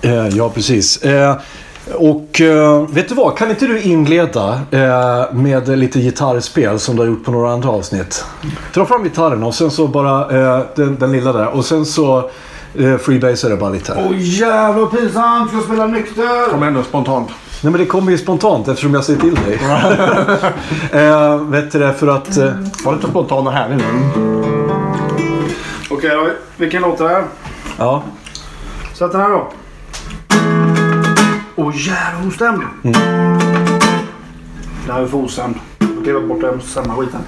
Eh, ja, precis. Eh, och eh, vet du vad? Kan inte du inleda med lite gitarrspel som du har gjort på några andra avsnitt? Dra fram gitarren och sen så bara den, den lilla där. Och sen så freebasar det bara lite. Åh jävlar vad pinsamt! Ska jag spela nykter? Kom ändå spontant. Nej men det kommer ju spontant eftersom jag säger till dig. eh, vet du det för att... Eh, Var lite spontan och härlig nu. Okej då. Vilken låt är det? ja. Sätt den här då. Åh jävlar ostämd. Det här är för ostämd. Jag kliver bort den stämma skiten.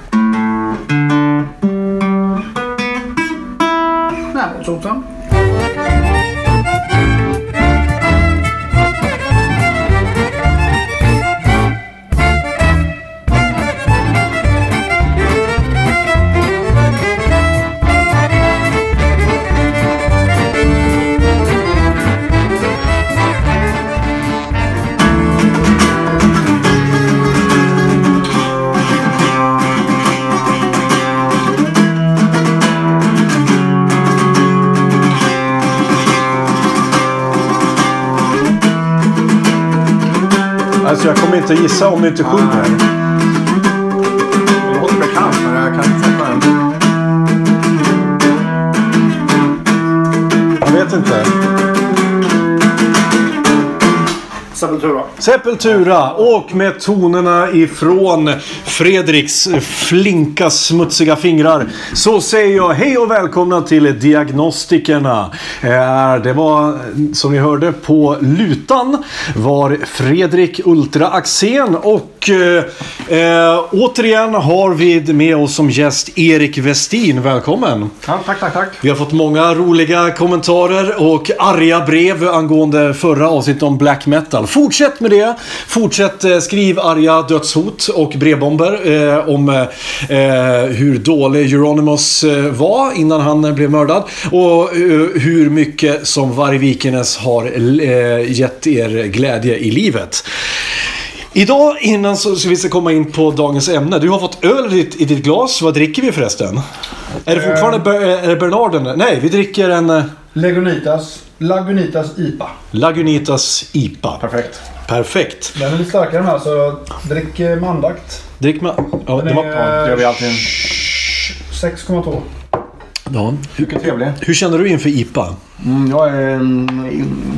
Nej, så ostämd. Alltså jag kommer inte gissa om du inte sjunger. Det låter bekant men jag kan inte sätta den. Jag vet inte. Sepultura. Sepultura och med tonerna ifrån Fredriks flinka smutsiga fingrar så säger jag hej och välkomna till Diagnostikerna. Eh, Det var som ni hörde på lutan var Fredrik Ultra Axén och eh, eh, återigen har vi med oss som gäst Erik Westin. Välkommen! Ja, tack, tack, tack. Vi har fått många roliga kommentarer och arga brev angående förra avsnittet om black metal. Fortsätt med det. Fortsätt eh, skriv arga dödshot och brevbomber eh, om eh, hur dålig Euronymous eh, var innan han blev mördad. Och eh, hur mycket som Vargvikenes har eh, gett er glädje i livet. Idag innan så ska vi ska komma in på dagens ämne. Du har fått öl i ditt, i ditt glas. Vad dricker vi förresten? Är det fortfarande Ber- är det Bernarden? Nej, vi dricker en eh, Lagunitas. Lagunitas IPA. Lagunitas IPA. Perfekt. Perfekt. Den är lite starkare med så drick eh, med andakt. Drick med... Ja, det Den var, är Det gör vi alltid. 6,2. ja. Mycket trevlig. Hur känner du inför IPA? Mm, jag är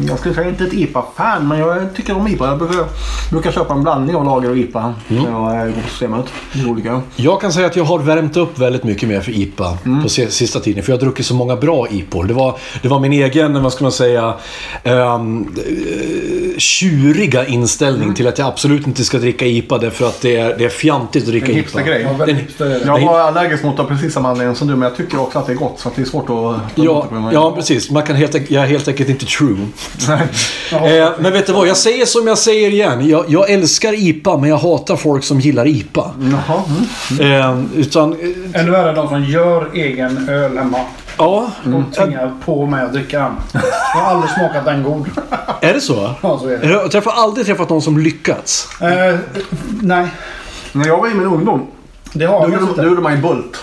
jag skulle säga inte ett IPA-fan men jag tycker om IPA. Jag brukar, brukar köpa en blandning av lager och IPA när jag går på systemet. Olika. Jag kan säga att jag har värmt upp väldigt mycket mer för IPA på se- sista tiden. För jag har druckit så många bra IPOR. Det var, det var min egen, vad ska man säga, um, tjuriga inställning till att jag absolut inte ska dricka IPA därför att det är, det är fjantigt att dricka En IPA. hipstergrej. Ja, är det. Jag var allergisk mot det av precis samma anledning som du men jag tycker också att det är gott så att det är svårt att... Ja, på ja, precis. Man kan helt, jag är helt enkelt inte true. Eh, men vet du vad? Jag säger som jag säger igen. Jag, jag älskar IPA, men jag hatar folk som gillar IPA. Jaha. Mm. Eh, utan, eh, Ännu värre de som gör egen öl hemma. ja. Och tvingar på mig att dricka den. Jag har aldrig smakat den god. Är det så? Ja, så är det. Jag har aldrig träffat någon som lyckats. Eh, nej, När jag var i min ungdom det har då jag gjorde, då gjorde man ju Bult.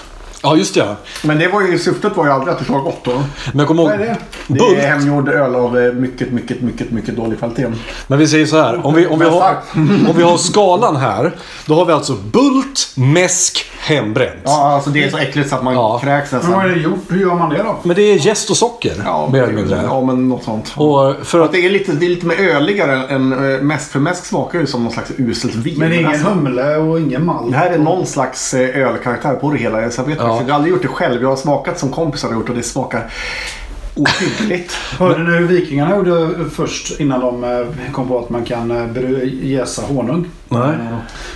Ja, just det. Men det var ju, syftet var ju aldrig att det skulle vara gott då. Men jag kommer ihåg... Vad är det? Det Bult. är hemgjord öl av eh, mycket, mycket, mycket, mycket dålig kvalitet. Men vi säger så här. Om vi, om, vi har, om vi har skalan här. Då har vi alltså Bult, Mäsk, Hembränt. Ja, alltså det är så äckligt så att man Ja. kräks Men vad är nästan. det gjort? Hur gör man det då? Men det är jäst och socker. Ja, mer eller mindre. ja, men något sånt. Och för att... att det är lite, det är lite mer öligare än äh, mäsk. För mäsk smakar ju som någon slags uselt vin. Men det är ingen alltså, humle och ingen malt. det här är någon slags eh, ölkaraktär på det hela. Så jag vet Ja. Jag har aldrig gjort det själv. Jag har smakat som kompisar har gjort och det smakar ohyggligt. Hörde ni hur vikingarna gjorde först innan de eh, kom på att man kan eh, jäsa honung? Nej.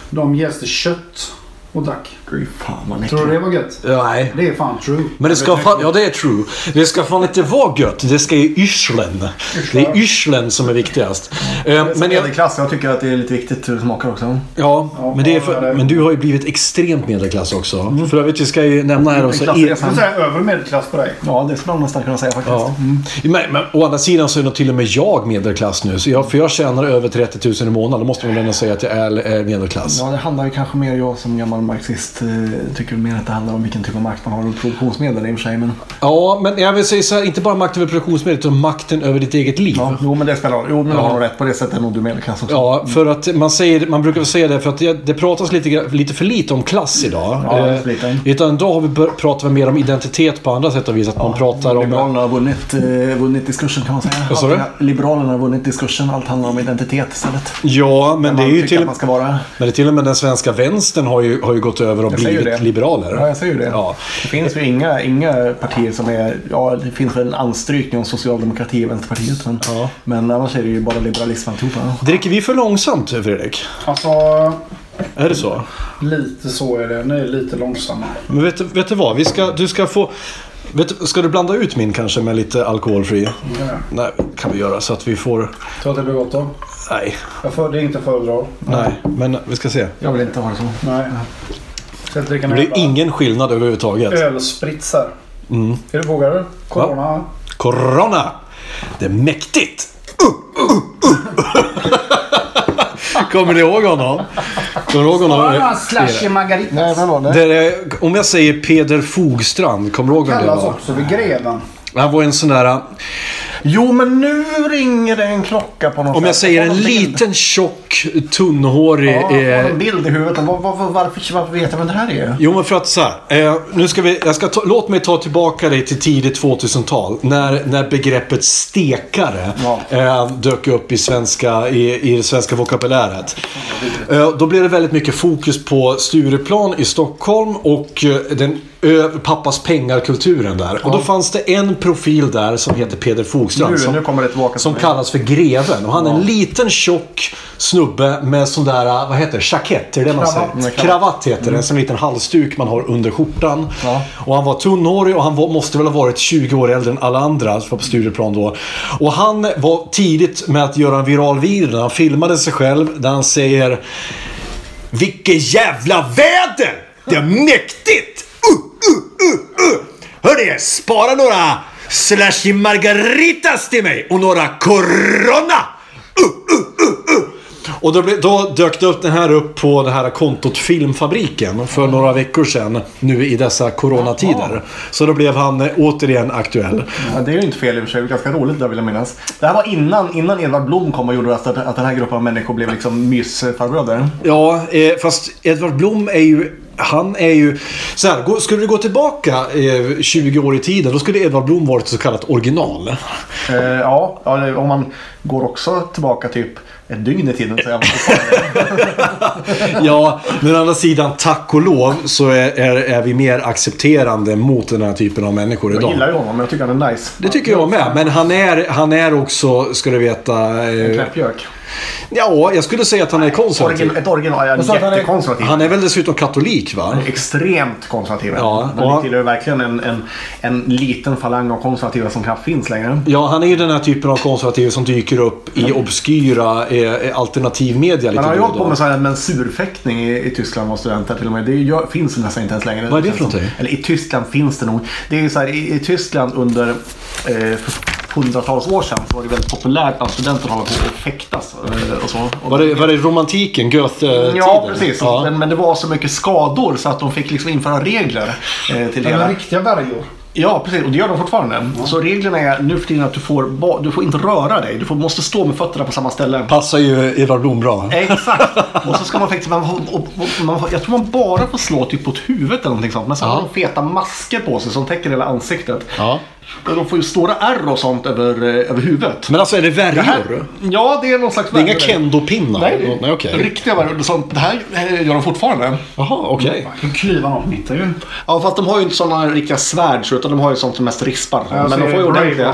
De jäste kött och drack. Fy fan vad Tror du det var gött? Nej. Det är fan true. Men det ska fan, ja det är true. Det ska fan inte vara gött. Det ska ju yrslen. Det är yrslen som är viktigast. Eh, Men, medelklass, jag tycker att det är lite viktigt hur det smakar också. ja, Ja, men, det för, men du har ju blivit extremt medelklass också. För övrigt, vi ska ju nämna här också... Jag skulle säga över medelklass på dig. Ja, det skulle man nästan kunna säga faktiskt. Ja. Men, men å andra sidan så är nog till och med jag medelklass nu. Så jag, för jag tjänar över 30 000 i månaden. Då måste man ändå säga att jag är, är medelklass. Ja, det handlar ju kanske mer, jag som gammal marxist, eh, tycker mer att det handlar om vilken typ av makt man har och produktionsmedel i och för sig. Men, Ja, men jag vill säga så här, inte bara makten över produktionsmedel utan makten över ditt eget liv. ja, jo, men det spelar roll. Jo, men Ja. du har nog rätt. På det sättet är nog du medelklass också. Ja, för att man, säger, man brukar säga det för att det, det pratas lite, lite för lite om klass idag. Ja, Eh, lite. Utan idag har vi pratar vi mer om identitet på andra sätt och vis. Att man pratar om... Liberalerna har vunnit, eh, vunnit diskursen kan man säga. Vad sa du? Liberalerna har vunnit diskursen. Allt handlar om identitet istället. Ja, men det är ju till, man ska vara. men det är till och med den svenska vänstern har ju, har ju gått över Jag säger blivit det. liberaler. Ja, jag säger ju det. Ja. Det finns ju inga, inga partier som är... Ja, det finns väl en anstrykning om socialdemokrati och Vänsterpartiet. Men, Ja. men annars är det ju bara liberalism alltihopa. Dricker vi för långsamt, Fredrik? Alltså, Är det så? lite så är det. Ni är lite långsamma. Men vet, du- vet du vad? Vi ska, du ska få... Vet, du- ska du blanda ut min kanske med lite alkoholfri? Ja. Nej, kan vi göra så att vi får... Tror att det blir gott då? Nej, Jag får, det är inte föredrar. nej. Men vi ska se. Jag vill inte ha det så. Nej. Det blir ingen skillnad överhuvudtaget. ölspritsar. Mm. Är du vågar du? Corona? Corona! Det är mäktigt! Uh, uh, uh. Kommer ni ihåg honom? Kommer ni ihåg honom? Slashy Margarita. Nej, vad var det? Det är, om jag säger Peder Fogstrand, kommer du ihåg vem det Kallas var? också för greven. Han var en sån där... Jo, men nu ringer det en klocka på något Om jag sätt. säger en bild. liten, tjock, tunnhårig... Ja, eh, en bild i huvudet. Var, var, var, varför, varför vet jag vem det här är? Jo, men för att så här. Eh, nu ska vi, jag ska ta, låt mig ta tillbaka dig till tidigt 2000-tal. När, när begreppet stekare Ja. eh, dök upp i, svenska, i, i det svenska vokabuläret. Eh, då blev det väldigt mycket fokus på Stureplan i Stockholm och eh, den pappas pengar-kulturen där. Och då fanns det en profil där som heter Peder Fogstrand. Nu, som, nu kommer det tillbaka. som kallas för Greven. Och han är en liten tjock snubbe med sån där, vad heter det, jackett? Är det det man säger? Kravatt, kravatt. heter det. En sån liten halsduk man har under skjortan. Ja. Och han var tunnhårig och han var, måste väl ha varit 20 år äldre än alla andra som var på Stureplan då. Och han var tidigt med att göra en viral video han filmade sig själv där han säger Vilket jävla väder! Det är mäktigt! Uh, uh, uh, uh. Hörni, spara några slashy margaritas till mig och några corona! Uh, uh, uh, uh. Och då, då dök det upp den här upp på det här kontot Filmfabriken för några veckor sedan. Nu i dessa coronatider. Så då blev han eh, återigen aktuell. Ja, det är ju inte fel i och för sig. Det är ganska roligt där vill jag minnas. Det här var innan, innan Edvard Blom kom och gjorde att, att den här gruppen av människor blev liksom mysfarbröder. Ja, eh, fast Edvard Blom är ju... Han är ju... Så här, skulle du gå tillbaka eh, 20 år i tiden, då skulle Edvard Blom varit så kallat original. Eh, ja, om man går också tillbaka typ ett dygn i tiden så fortfarande... Ja, men å andra sidan, tack och lov, så är, är, är vi mer accepterande mot den här typen av människor Jag idag. gillar ju honom, men jag tycker han är nice. Det tycker jag med. Men han är, han är också, ska du veta... En Eh, knäppjök. Ja, jag skulle säga att han är konservativ. Ett original, ja, han jättekonservativ. Han är väl dessutom katolik, va? Extremt konservativ. Ja, och- det tillhör verkligen en, en, en liten falang av konservativa som knappt finns längre. Ja, han är ju den här typen av konservativ som dyker upp i obskyra eh, alternativmedia lite Han har ju hållit på med så här mensurfäktning i, i Tyskland och studenter till och med. Det gör, finns nästan inte ens längre. Vad är det för någonting? Eller i Tyskland finns det nog. Det är ju så här, i, i Tyskland under eh, för hundratals år sedan så var det väldigt populärt att studenter håller på och fäktas. eh, Och så. Var det, var det romantiken, Goethe-tiden? Ja, precis. Ja. Men, men det var så mycket skador så att de fick liksom införa regler eh, till det hela. riktiga värjor. Ja, precis. Och det gör de fortfarande. Så reglerna är nu för tiden att du får, du får inte röra dig. Du får, måste stå med fötterna på samma ställe. Passar ju Edvard Blom bra. Exakt. Och så ska man faktiskt, man, och, och, man, jag tror man bara får slå typ på huvudet eller någonting sånt. Men sen Ja. har de feta masker på sig som täcker hela ansiktet. Ja. De får ju stora ärr och sånt över, eh, över huvudet. Men alltså är det Det här, värjor? ja, det är någon slags Det är inga värjor. kendopinnar? Nej, Nej okej. riktiga värjor. Sånt, det här eh, gör de fortfarande. Jaha, okej. Man kan klyva någon på mitten ju. Ja, fast de har ju inte sådana riktiga svärd så, utan de har ju sånt som mest rispar. Jag Men de får ju ordentliga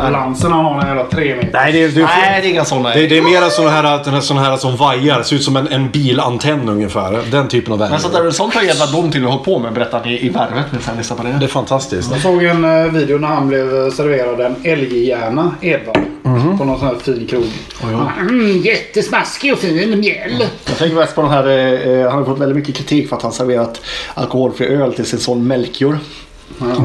han har en jävla tre meter. Nej, det är, det, Nej, det är inga sådana. det, det är mera såna här, såna här som vajar. Ser ut som en, en bilantenn ungefär. Den typen av Men värjor. så där, sånt har jävla dom till att hålla på med, berättar han i, Värvet. Men det. Det är fantastiskt. Jag såg en eh, video när han blev serverad en älghjärna, Edvard. Mhm. På någon sån här fin krog. Mm, jättesmaskig och fin mjäll. Jag tänker mest på den här, eh, eh, han har fått väldigt mycket kritik för att han serverat alkoholfri öl till sin son Melchior.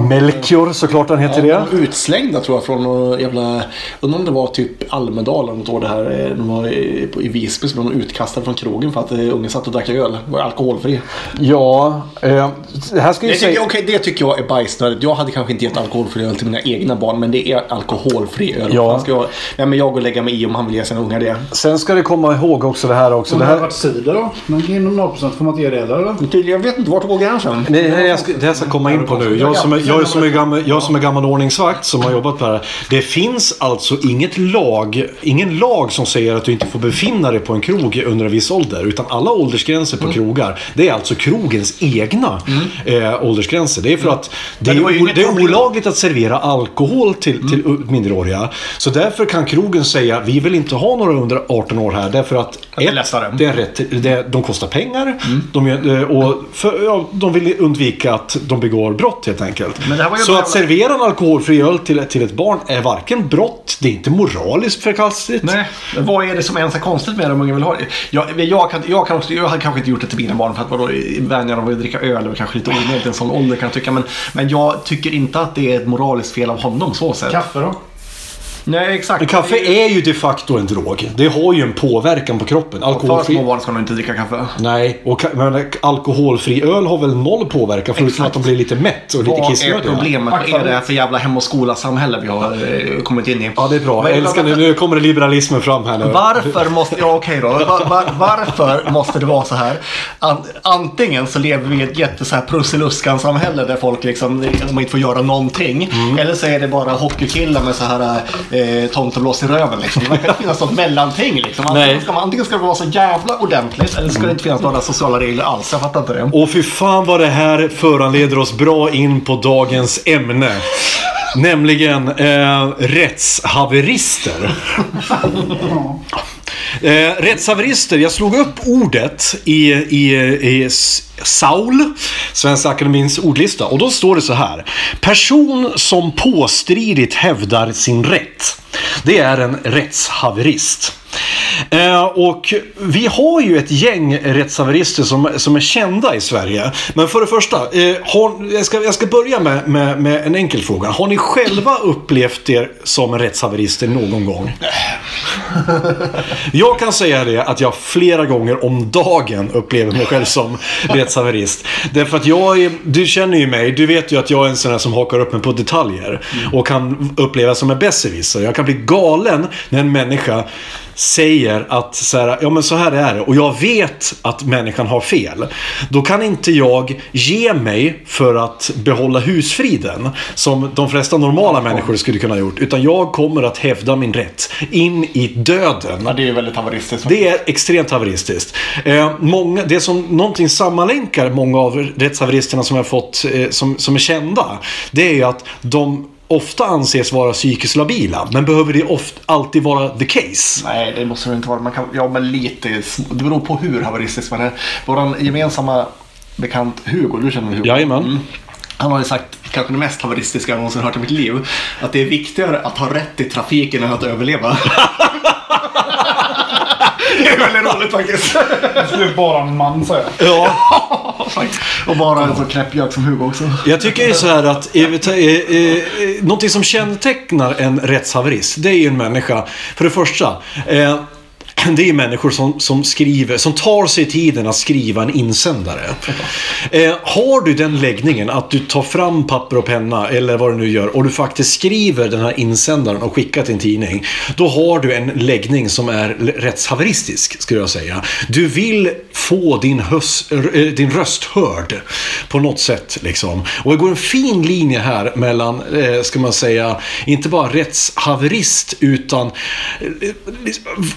Melchior, såklart han heter det. De var utslängda tror jag från någon jävla, undrar om det var typ Almedalen något år det här. eh, De var i, Visby så blev de utkastade från krogen för att eh, ungen satt och drack öl. Var alkoholfri. Ja, eh, det här ska ju Det säga... okej, det tycker jag är bajsnödigt. Jag hade kanske inte gett alkoholfri öl till mina egna barn men det är alkoholfri öl. Ja. Ska jag, nej, men jag går och lägga mig i om han vill ge sina ungar det. Sen ska det komma ihåg också det här också. Om Det det hade här, varit cider då? Men inom 0% får man inte ge det heller eller? Jag vet inte vart går gränsen. det här jag ska, det här ska komma in på nu. Jag som, är, jag, som är gammal, jag som är gammal ordningsvakt som har jobbat på det här. Det finns alltså inget lag, ingen lag som säger att du inte får befinna dig på en krog under en viss ålder. Utan alla åldersgränser på krogar, det är alltså krogens egna eh, åldersgränser. Det är för att det det o- det är olagligt att servera alkohol till, till minderåriga. Så därför kan krogen säga, vi vill inte ha några under 18 år här. Därför att det är ett, det är rätt, det, de kostar pengar. De, gör- eh, och för, ja, de vill undvika att de begår brott helt enkelt. Men det här var ju Så bara- att servera en alkoholfri öl till, till ett barn är varken brott, det är inte moraliskt förkastligt. Nej, men vad är det som ens är konstigt med det om ungen vill ha det? Jag, jag, kan, jag, kan också, jag hade kanske inte gjort det till mina barn för att vadå, vänja dem vid att dricka öl och kanske lite onödigt i en sån ålder kan jag tycka. Men, men jag tycker inte att det är ett moraliskt fel av honom så sett. Kaffe då? Nej, exakt. Men kaffe är ju de facto en drog. Det har ju en påverkan på kroppen. För Alkoholfri... små barn ska nog inte dricka kaffe. Nej, och ka- men alkoholfri öl har väl noll påverkan förutom att de blir lite mätt och lite Vad är kissnödiga. problemet? Vad är det för jävla hem och skola-samhälle vi har eh, kommit in i? Ja, det är bra. Jag älskar det. Nu kommer liberalismen fram här nu. Varför måste, ja okej då, var, var, varför måste det vara så här? An, antingen så lever vi i ett jätte så här Prussiluskan-samhälle där folk liksom, inte får göra någonting. Mm. Eller så är det bara hockeykillar med så här eh, tomteblås i röven liksom. Det verkar inte finnas något mellanting liksom. Antingen Nej. ska, man, antingen ska det vara så jävla ordentligt eller ska det inte finnas några sociala regler alls. Jag fattar inte det. Och fy fan vad det här föranleder oss bra in på dagens ämne. Nämligen eh, rättshaverister. Eh, rättshaverister, jag slog upp ordet i, i, i Saul, Svenska Akademins ordlista. Och då står det så här. Person som påstridigt hävdar sin rätt. Det är en rättshaverist. Eh, och vi har ju ett gäng rättshaverister som, som är kända i Sverige. Men för det första, eh, har, jag, ska, jag ska börja med, med, med en enkel fråga. Har ni själva upplevt er som rättshaverister någon gång? Jag kan säga det att jag flera gånger om dagen upplever mig själv som rättshaverist. Därför att jag är, du känner ju mig, du vet ju att jag är en sån här som hakar upp mig på detaljer. Och kan upplevas som en besserwisser. Jag kan bli galen när en människa säger att så här, ja men så här är det och jag vet att människan har fel. Då kan inte jag ge mig för att behålla husfriden som de flesta normala människor skulle kunna ha gjort. Utan jag kommer att hävda min rätt in i döden. Ja, det är väldigt haveristiskt. Det är extremt haveristiskt. Eh, många, det som någonting sammanlänkar många av rättshaveristerna som jag fått, eh, som, som är kända, det är att de ofta anses vara psykiskt labila. Men behöver det ofta, alltid vara the case? Nej, det måste det inte vara. Man kan, ja, men lite. Det beror på hur haveristisk man är. Vår gemensamma bekant Hugo, du känner Hugo? Jajamän. Mm. Han har ju sagt, kanske det mest haveristiska jag någonsin hört i mitt liv, att det är viktigare att ha rätt i trafiken än att överleva. det är väldigt roligt faktiskt. Det skulle bara en man säga. Ja. Och bara en så knäppjök som Hugo också. Jag tycker ju så här att eh, eh, eh, någonting som kännetecknar en rättshaverist, det är ju en människa, för det första, eh, det är människor som, som skriver, som tar sig tiden att skriva en insändare. Eh, har du den läggningen att du tar fram papper och penna eller vad du nu gör och du faktiskt skriver den här insändaren och skickar till en tidning. Då har du en läggning som är rättshaveristisk skulle jag säga. Du vill få din, hös, eh, din röst hörd på något sätt. Liksom. Och det går en fin linje här mellan, eh, ska man säga, inte bara rättshaverist utan eh, liksom, v-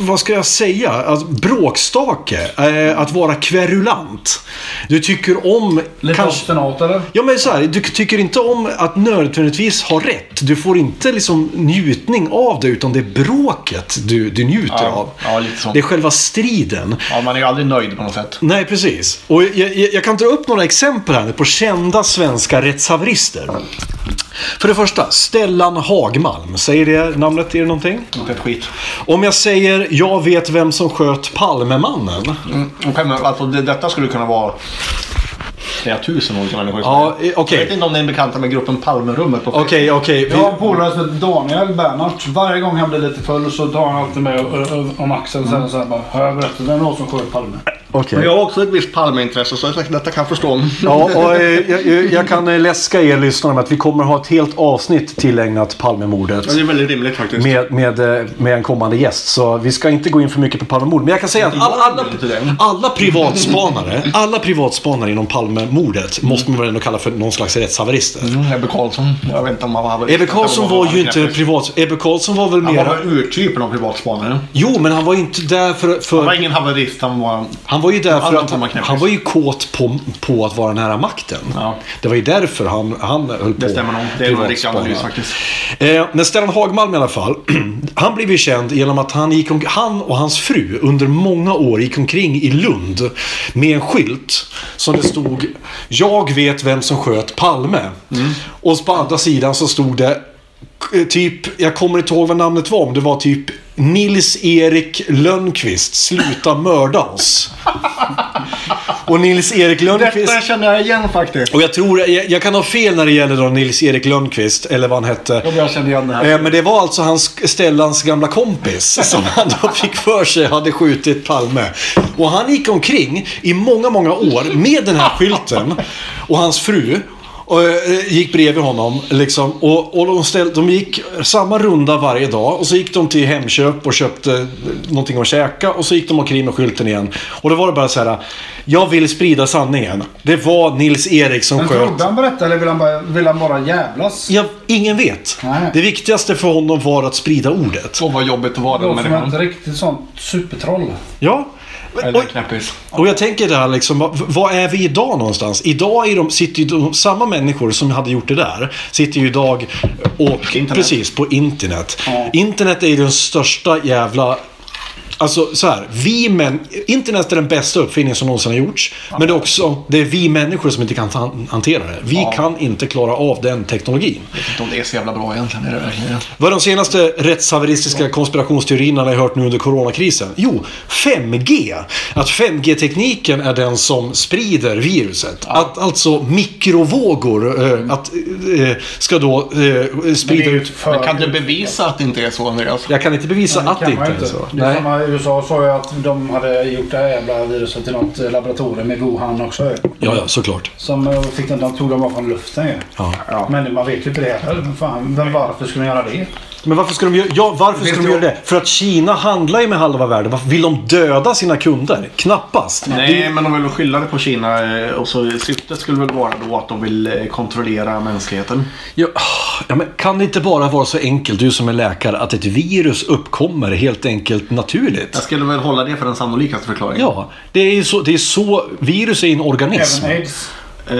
v- vad ska jag säga? Alltså, bråkstake. Eh, att vara kverulant. Du tycker om... Lite obstinat eller? Ja men så här, du tycker inte om att nödvändigtvis ha rätt. Du får inte liksom njutning av det utan det är bråket du, du njuter Ja, av. ja, lite så. Det är själva striden. Ja, man är ju aldrig nöjd på något sätt. Nej, precis. Och jag, jag, jag kan dra upp några exempel här på kända svenska rättshaverister. För det första, Stellan Hagmalm. Säger det namnet er någonting? Inte ett skit. Om jag säger jag vet vem som sköt Palmemannen. Mm, men alltså, det, detta skulle kunna vara flera tusen olika människor. Ja, eh, okej. Jag vet inte om ni är bekanta med gruppen Palmerummet Okej, okej. Jag har en polare som heter Daniel Bernhardt. Varje gång han blir lite full så tar han alltid med om axeln och säger så här bara. Har jag berättat vem det var som sköt Palme? Okej. Men jag har också ett visst Palmeintresse så detta kan förstå. Ja, och eh, jag, jag- kan eh, läska er lyssnare med att vi kommer ha ett helt avsnitt tillägnat Palmemordet. Ja, det är väldigt rimligt faktiskt. Med, med, eh, med en kommande gäst. Så vi ska inte gå in för mycket på Palmemord. Men jag kan säga att alla, alla, alla privatspanare alla privatspanare inom Palmemordet måste man väl ändå kalla för någon slags rättshaverister. Mm, Ebbe Karlsson. Jag vet inte om han var haverist. Ebbe Karlsson var ju inte privat... Ebbe Karlsson var väl Han var mer... väl urtypen av privatspanare. Jo, men han var inte där för... Han var för ingen haverist, han var... han var ju där för att han, var ju kåt på, på att vara nära makten. Ja. Det var ju därför han, han höll på. Det stämmer nog. Det är en riktig analys faktiskt. Eh, men Stellan Hagmalm i alla fall. Han blev ju känd genom att han, gick om, han och hans fru under många år gick omkring i Lund med en skylt som det stod Jag vet vem som sköt Palme. Och på andra sidan så stod det typ, jag kommer inte ihåg vad namnet var, men det var typ Nils-Erik Lönnqvist, sluta mörda oss. Och Nils-Erik Lönnqvist... Detta känner jag igen faktiskt. Och jag tror, jag, jag kan ha fel när det gäller då Nils-Erik Lönnqvist, eller vad han hette. Ja, Jag känner igen det här. Eh, Men det var alltså hans, Stellans gamla kompis som han då fick för sig hade skjutit Palme. Och han gick omkring i många, många år med den här skylten och hans fru. Och eh, gick bredvid honom. Liksom, och och de, ställ, de gick samma runda varje dag. Och så gick de till Hemköp och köpte någonting att käka. Och så gick de omkring med skylten igen. Och då var det bara så här. Jag vill sprida sanningen. Det var Nils-Erik som Men sköt. trodde han berätta eller vill han bara, vill han bara jävlas? Ja, ingen vet. Nej. Det viktigaste för honom var att sprida ordet. Så vad jobbigt att vara Det den var som ett människan. riktigt sånt supertroll. Ja. Eller Och, knäppis. och jag tänker där liksom, vad, vad är vi idag någonstans? Idag är de, sitter ju de, samma människor som hade gjort det där, sitter ju idag och Internet. precis på internet. Ja. Internet är ju den största jävla Alltså så här, vi män, internet är den bästa uppfinningen som någonsin har gjorts. Men det är också, det är vi människor som inte kan han- hantera det. Vi Ja. kan inte klara av den teknologin. Jag vet inte om det är så jävla bra egentligen. Är det verkligen? Vad är de senaste rättshaveristiska konspirationsteorierna ni har hört nu under coronakrisen? Jo, 5G. Att 5G-tekniken är den som sprider viruset. Att alltså mikrovågor eh, att, eh, ska då eh, sprida ut... för... Men kan du bevisa att det inte är så Andreas? Jag kan inte bevisa Nej, att det inte är så. Det är Nej. USA sa ju att de hade gjort det här jävla viruset till något eh, laboratorium i Wuhan också. Ja, ja, såklart. Som eh, fick den, de tog dem bara från luften ju. Ja. Men man vet ju inte det heller. Fan, men varför skulle de göra det? Men varför ska de, göra, ja, varför ska de göra det? För att Kina handlar ju med halva världen. Varför vill de döda sina kunder? Knappast. Nej, men de vill väl skylla det på Kina. eh, Och så syftet skulle väl vara då att de vill kontrollera mänskligheten. Ja, ja, men kan det inte bara vara så enkelt, du som är läkare, att ett virus uppkommer helt enkelt naturligt? Jag skulle väl hålla det för den sannolikaste förklaringen. Ja, det är så, det är så virus är en organism. Även aids. Eh,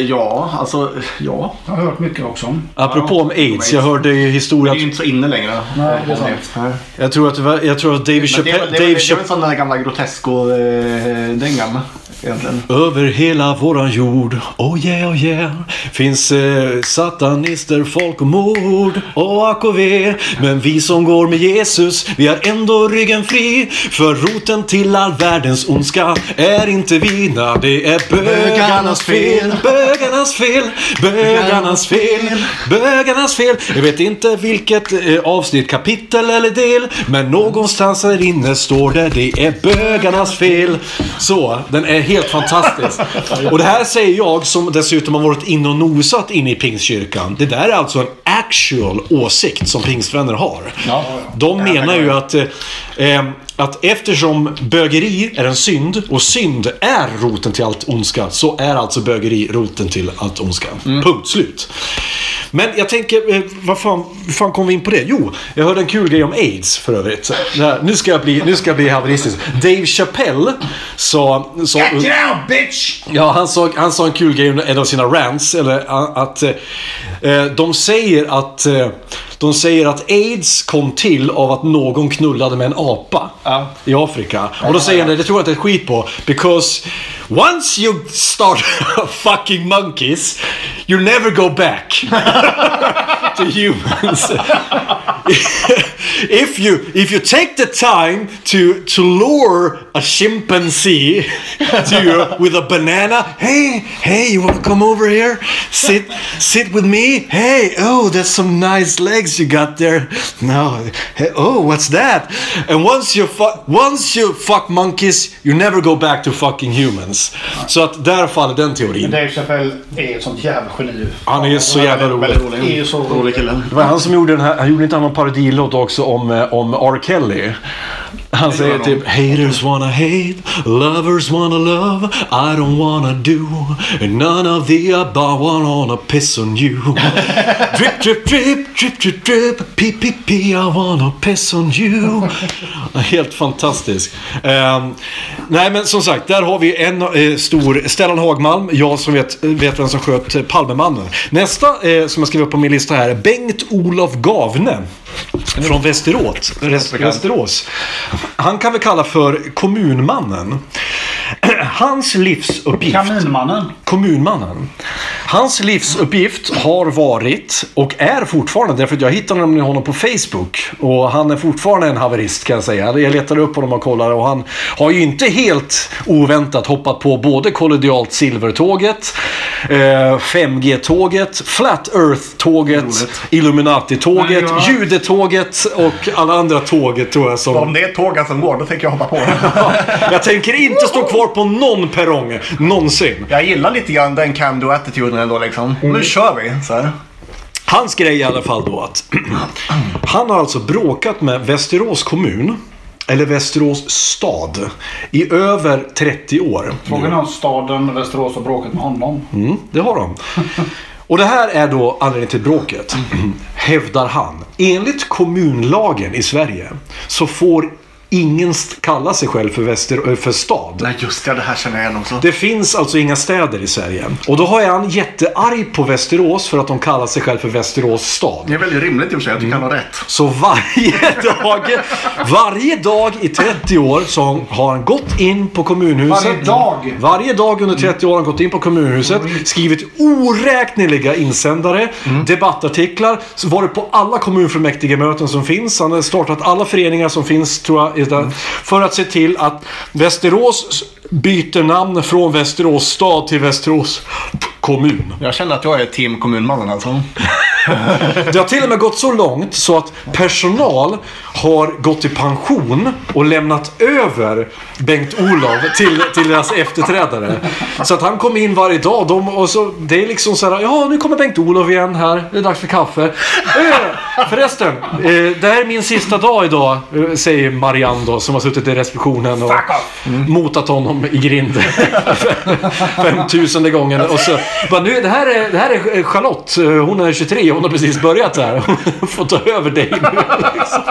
ja, alltså ja. Jag har hört mycket också om. Apropå om aids, jag hörde ju Det historia är ju inte så inne längre. Nej, det är sant. Jag tror att, det var, jag tror att det är Chappelle, det är väl, Dave det är väl Chappelle, sån där gamla Grotesco-dängan egentligen. Över hela våran jord, oh yeah, oh yeah. Finns eh, satanister, folkmord. Oh, och AKV. och Men vi som går med Jesus, vi har ändå ryggen fri. För roten till all världens ondska är inte vi. När det är bögarnas fel. Bögarnas fel, bögarnas fel. Bögarnas fel. Jag vet inte vilket eh, avsnitt, kapitel eller del Men någonstans här inne står det Det är bögarnas fel. Så, den är helt fantastisk. Och det här säger jag som dessutom har varit inne och nosat inne i Pingstkyrkan. Det där är alltså en actual åsikt som pingstvänner har. De menar ju att, eh, att eftersom bögeri är en synd och synd är roten till allt ondska så är alltså bögeri roten till allt ondska. Punkt slut. Men jag tänker, eh, vad fan, fan kom vi in på det? Jo, jag hörde en kul grej om AIDS för övrigt. Här, nu ska jag bli, nu ska jag bli haveristisk. Dave Chappelle sa... sa Get down bitch! Ja, han sa, han sa en kul grej under en av sina rants. Eller att eh, de säger att eh, de säger att AIDS kom till av att någon knullade med en apa Ja. i Afrika. Och då säger han det, det tror jag inte ett skit på. Because once you start fucking monkeys, you never go back to humans. if you if you take the time to to lure a chimpanzee to you with a banana, hey hey, you want to come over here, sit sit with me? Hey, oh, that's some nice legs you got there. No, hey, oh, what's that? And once you fuck once you fuck monkeys, you never go back to fucking humans. Så att där faller den teorin. Dave Chappelle är ett sånt jävla geni. Han är så jävla rolig. Det är ju så roligt. rolig kille. Det var han som gjorde den här, han gjorde inte någon parodilåt också om, eh, om R. Kelly. Han säger typ Haters wanna hate, lovers wanna love I don't wanna do None of the above wanna piss on you Drip, drip, drip, drip, drip, drip Pip, pip, pip, I wanna piss on you Helt fantastisk. Ehm, nej men som sagt, där har vi en eh, stor Stellan Hagmalm, jag som vet, vet vem som sköt eh, Palmemannen. Nästa eh, som jag skrev upp på min lista här är Bengt-Olof Gavne. Från Västerås. Väst- Västerås. Han kan vi kalla för kommunmannen. Hans livsuppgift... Kaminmannen. Kommunmannen. Hans livsuppgift har varit och är fortfarande, därför att jag hittade honom på Facebook. Och han är fortfarande en haverist kan jag säga. Jag letade upp honom och kollade och han har ju inte helt oväntat hoppat på både kollodialt silvertåget, eh, 5G-tåget, Flat Earth-tåget. Illuminati-tåget, Men judetåget och alla andra tåget tror jag som... Om det är tågen som går, då tänker jag hoppa på. Jag tänker inte stå kvar på någon perrong, någonsin. Jag gillar lite grann den can do attituden ändå liksom. Nu kör vi. Så här. Hans grej i alla fall då att han har alltså bråkat med Västerås kommun eller Västerås stad i över 30 år. Frågan är om staden Västerås har bråkat med honom. Mm, det har de. Och det här är då anledningen till bråket. Hävdar han. Enligt kommunlagen i Sverige så får ingen st- kalla sig själv för, Väster, för stad. Nej just det, det här känner jag igen också. Det finns alltså inga städer i Sverige. Och då har han jättearg på Västerås för att de kallar sig själv för Västerås stad. Det är väldigt rimligt i och för sig att du kan ha rätt. Så varje dag, varje dag i 30 år så har han gått in på kommunhuset. Varje dag? Varje dag under 30 år har han gått in på kommunhuset. Skrivit oräkneliga insändare, debattartiklar. Så varit på alla kommunfullmäktigemöten som finns. Han har startat alla föreningar som finns tror jag i För att se till att Västerås byter namn från Västerås stad till Västerås kommun. Jag känner att jag är team kommunmannen alltså. Det har till och med gått så långt så att personal har gått i pension och lämnat över Bengt-Olof till, till deras efterträdare. Så att han kom in varje dag. De, och så, det är liksom så här, ja nu kommer Bengt-Olof igen här. Det är dags för kaffe. Eh, förresten, eh, det här är min sista dag idag, eh, säger Marianne då, som har suttit i receptionen och off. motat honom i grind. Femtusende gången. Och så, bara, nu, det, här är, det här är Charlotte. Hon är 23 hon har precis börjat här. Hon får ta över dig nu. Liksom.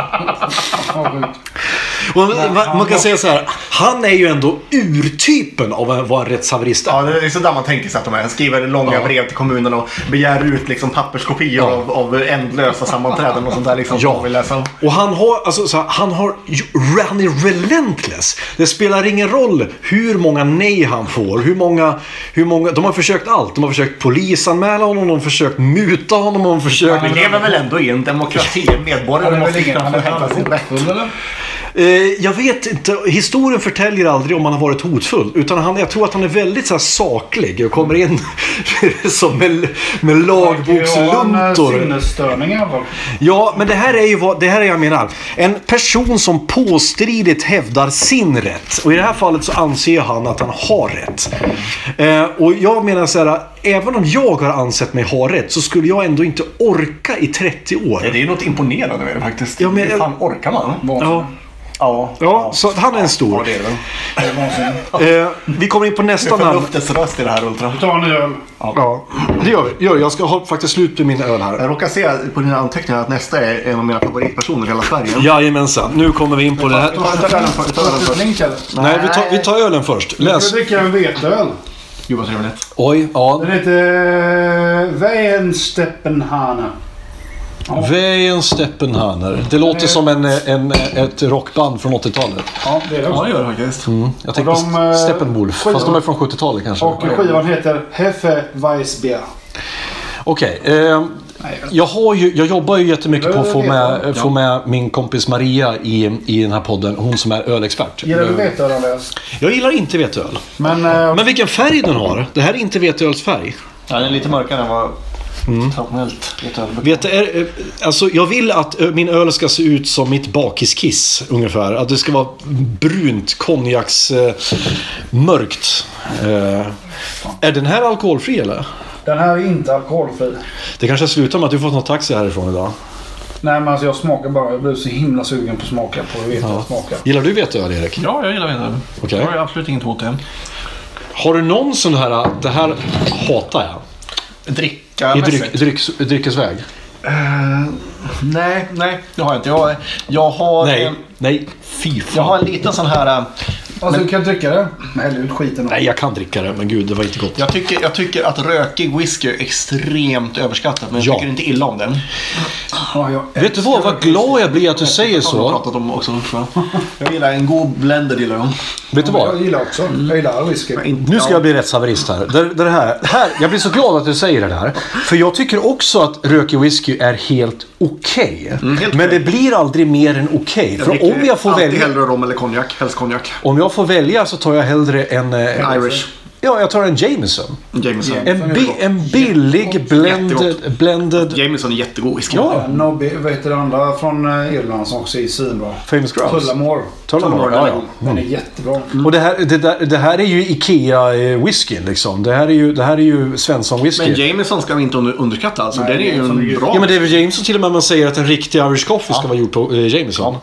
Och man, man kan säga så här. Han är ju ändå urtypen av en- vad en rättshaverist är. Ja, det är sådär man tänker sig att de är. Skriver långa brev till kommunen och begär ut liksom papperskopior av, av ändlösa sammanträden och sånt där. Liksom, Ja. man vill läsa. Och han har, alltså, så här, han har, han är relentless. Det spelar ingen roll hur många nej han får. Hur många, hur många, de har försökt allt. De har försökt polisanmäla honom, de har försökt muta honom, de har försökt... Vi lever väl ändå i en demokrati. Medborgare Han måste kunna han få hävda sin rätt. Eh, jag vet inte, historien förtäljer aldrig om han har varit hotfull. Utan han, jag tror att han är väldigt så här, saklig och kommer in som med, med lagboksluntor. sinnesstörning i alla fall. Ja, men det här är ju vad det här är jag menar. En person som påstridigt hävdar sin rätt. Och i det här fallet så anser han att han har rätt. Eh, och jag menar så här, även om jag har ansett mig ha rätt så skulle jag ändå inte orka i 30 år. Det är något imponerande med det faktiskt. Ja, men- Hur fan orkar man? Ja, Ja, ja så han är en ja stor. det är det. Det är vansinnigt. Eh, vi kommer in på nästa namn. Förnuftets röst i det här Ultra. Ta en öl. Ja, det gör vi. Gör. Jag ska ha faktiskt slut med min öl här. Jag råkar se på dina anteckningar att nästa är en av mina favoritpersoner i hela Sverige. Jajamensan, nu kommer vi in på det här. Ta ta ölen först. Nej, vi tar, vi tar ölen först. Jag Läs. ska dricka en veteöl. Gud vad trevligt. Oj, ja. Den heter Weinsteppenhane. Vägen Steppenhaner. Det låter som en, en, ett rockband från 80-talet. Ja, det är det Ja, också. det gör det faktiskt. Jag tänker Och på de, eh, Steppenwolf. Fast de är från 70-talet kanske. Och skivan heter Heffe Weissbier. Okej. eh, jag, har ju, jag jobbar ju jättemycket på att få med, få med min kompis Maria i, i den här podden. Hon som är ölexpert. Gillar du veteöl Andreas? Jag gillar inte veteöl. Men, eh, Men vilken färg den har. Det här är inte veteölsfärg. Ja, den är lite mörkare än vad traditionellt brukar Vet, är, eh, alltså, jag vill att ö, min öl ska se ut som mitt bakiskiss ungefär. Att det ska vara brunt, konjaks, eh, mörkt. Eh, är den här alkoholfri eller? den här är inte alkoholfri. Det kanske slutar med att du fått något taxi härifrån idag. Nej men alltså jag smakar bara. Jag blev så himla sugen på att smaka på hur veteöl smakar. Gillar du veteöl Erik? Ja, jag gillar veteöl. Okej. Jag har absolut inget emot det. Har du någon sån här, det här hatar jag. Dricka I dryck, dryck, dryckesväg? Eh, nej, nej, det har jag inte. Jag, jag har Nej, en, nej, fy fan. jag har en liten sån här... Alltså du kan dricka det. Häll ut skiten. Nej, jag kan dricka det, men gud, det var inte gott. Jag tycker, jag tycker att rökig whisky är extremt överskattat, men jag Ja. tycker inte illa om den. Ja, jag Vet du vad, vad glad jag blir att du säger så. pratat om också. jag. Jag gillar en god blender. Gillar jag. Vet du Jag vad? gillar också. Jag gillar all whisky. Nu ska jag bli rättshaverist här. Det, det här, här. Jag blir så glad att du säger det där. För jag tycker också att rökig whisky är helt okej. Mm, helt men okej. det blir aldrig mer än okej. För dricker om jag får alltid välja... hellre rom eller konjak. Helst konjak. Om jag jag får välja så tar jag hellre en... eh, Irish. Ja, jag tar en Jameson. Jameson. En, bi, en billig blended... Blended Jameson är jättegod whisky. Ja. Nobby, vad heter det andra från eh, Irland som också är svinbra? famous grouse. Tullamore. Tullamore, ja, ja. Den är jättebra. Och det här, det, där, det här är ju Ikea-whiskyn liksom. Det här är ju, det här är ju Svensson-whisky. Men Jameson ska vi inte under- underskatta alltså. Nej, den är ju är en bra. Ja men David Jameson till och med man säger att en riktig Irish coffee ska vara gjord på eh, Jameson.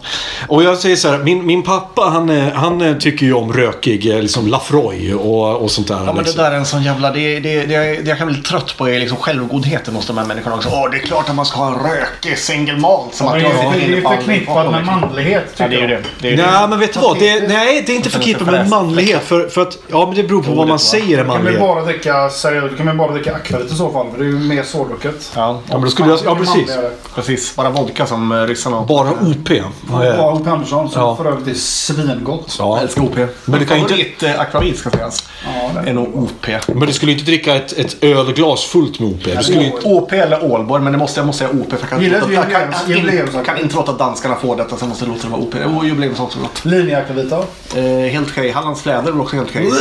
Och jag säger så här, min, min pappa han, eh, han eh, tycker ju om rökig eh, liksom Lafroy och, och sånt där. Ja men det liksom. där är en sån jävla... Det, det, det, det jag kan bli trött på är liksom självgodheten hos de här människorna också. Åh, det är klart att man ska ha en rökig single malt. Som Det att är, jag det inne är förknippat med manlighet Ja, tycker det är ju jag. det. det, är ju Nej det. men vet du vad? Det, nej det är inte förknippat med manlighet. För, för att, ja men det beror på vad man säger är Du kan väl manlighet. bara dricka seriöst. Du kan väl bara dricka akvavit i så fall. För det är ju mer svårdrucket. Ja, Ja men då skulle jag, ja precis. Precis. Bara vodka som eh, ryssarna har. Bara OP. Ja, Hope Andersson som Ja. för övrigt är svingott. Ja. Jag älskar OP. Men du kan ju inte- Favorit eh, akvavit ska sägas. Ja, är nog OP. Men du skulle inte dricka ett, ett ölglas fullt med OP. Du skulle inte... OP eller Ålborg, men det måste, jag måste säga OP. För jag kan, Gillar inte låta- jag kan, jubileums- jag kan, jubileumsaktigt? jag kan inte låta danskarna få detta, så jag måste låta det vara OP. Och jubileums också gott. Linjeakvavit då? Eh, helt okej. Hallands fläder är också helt okej.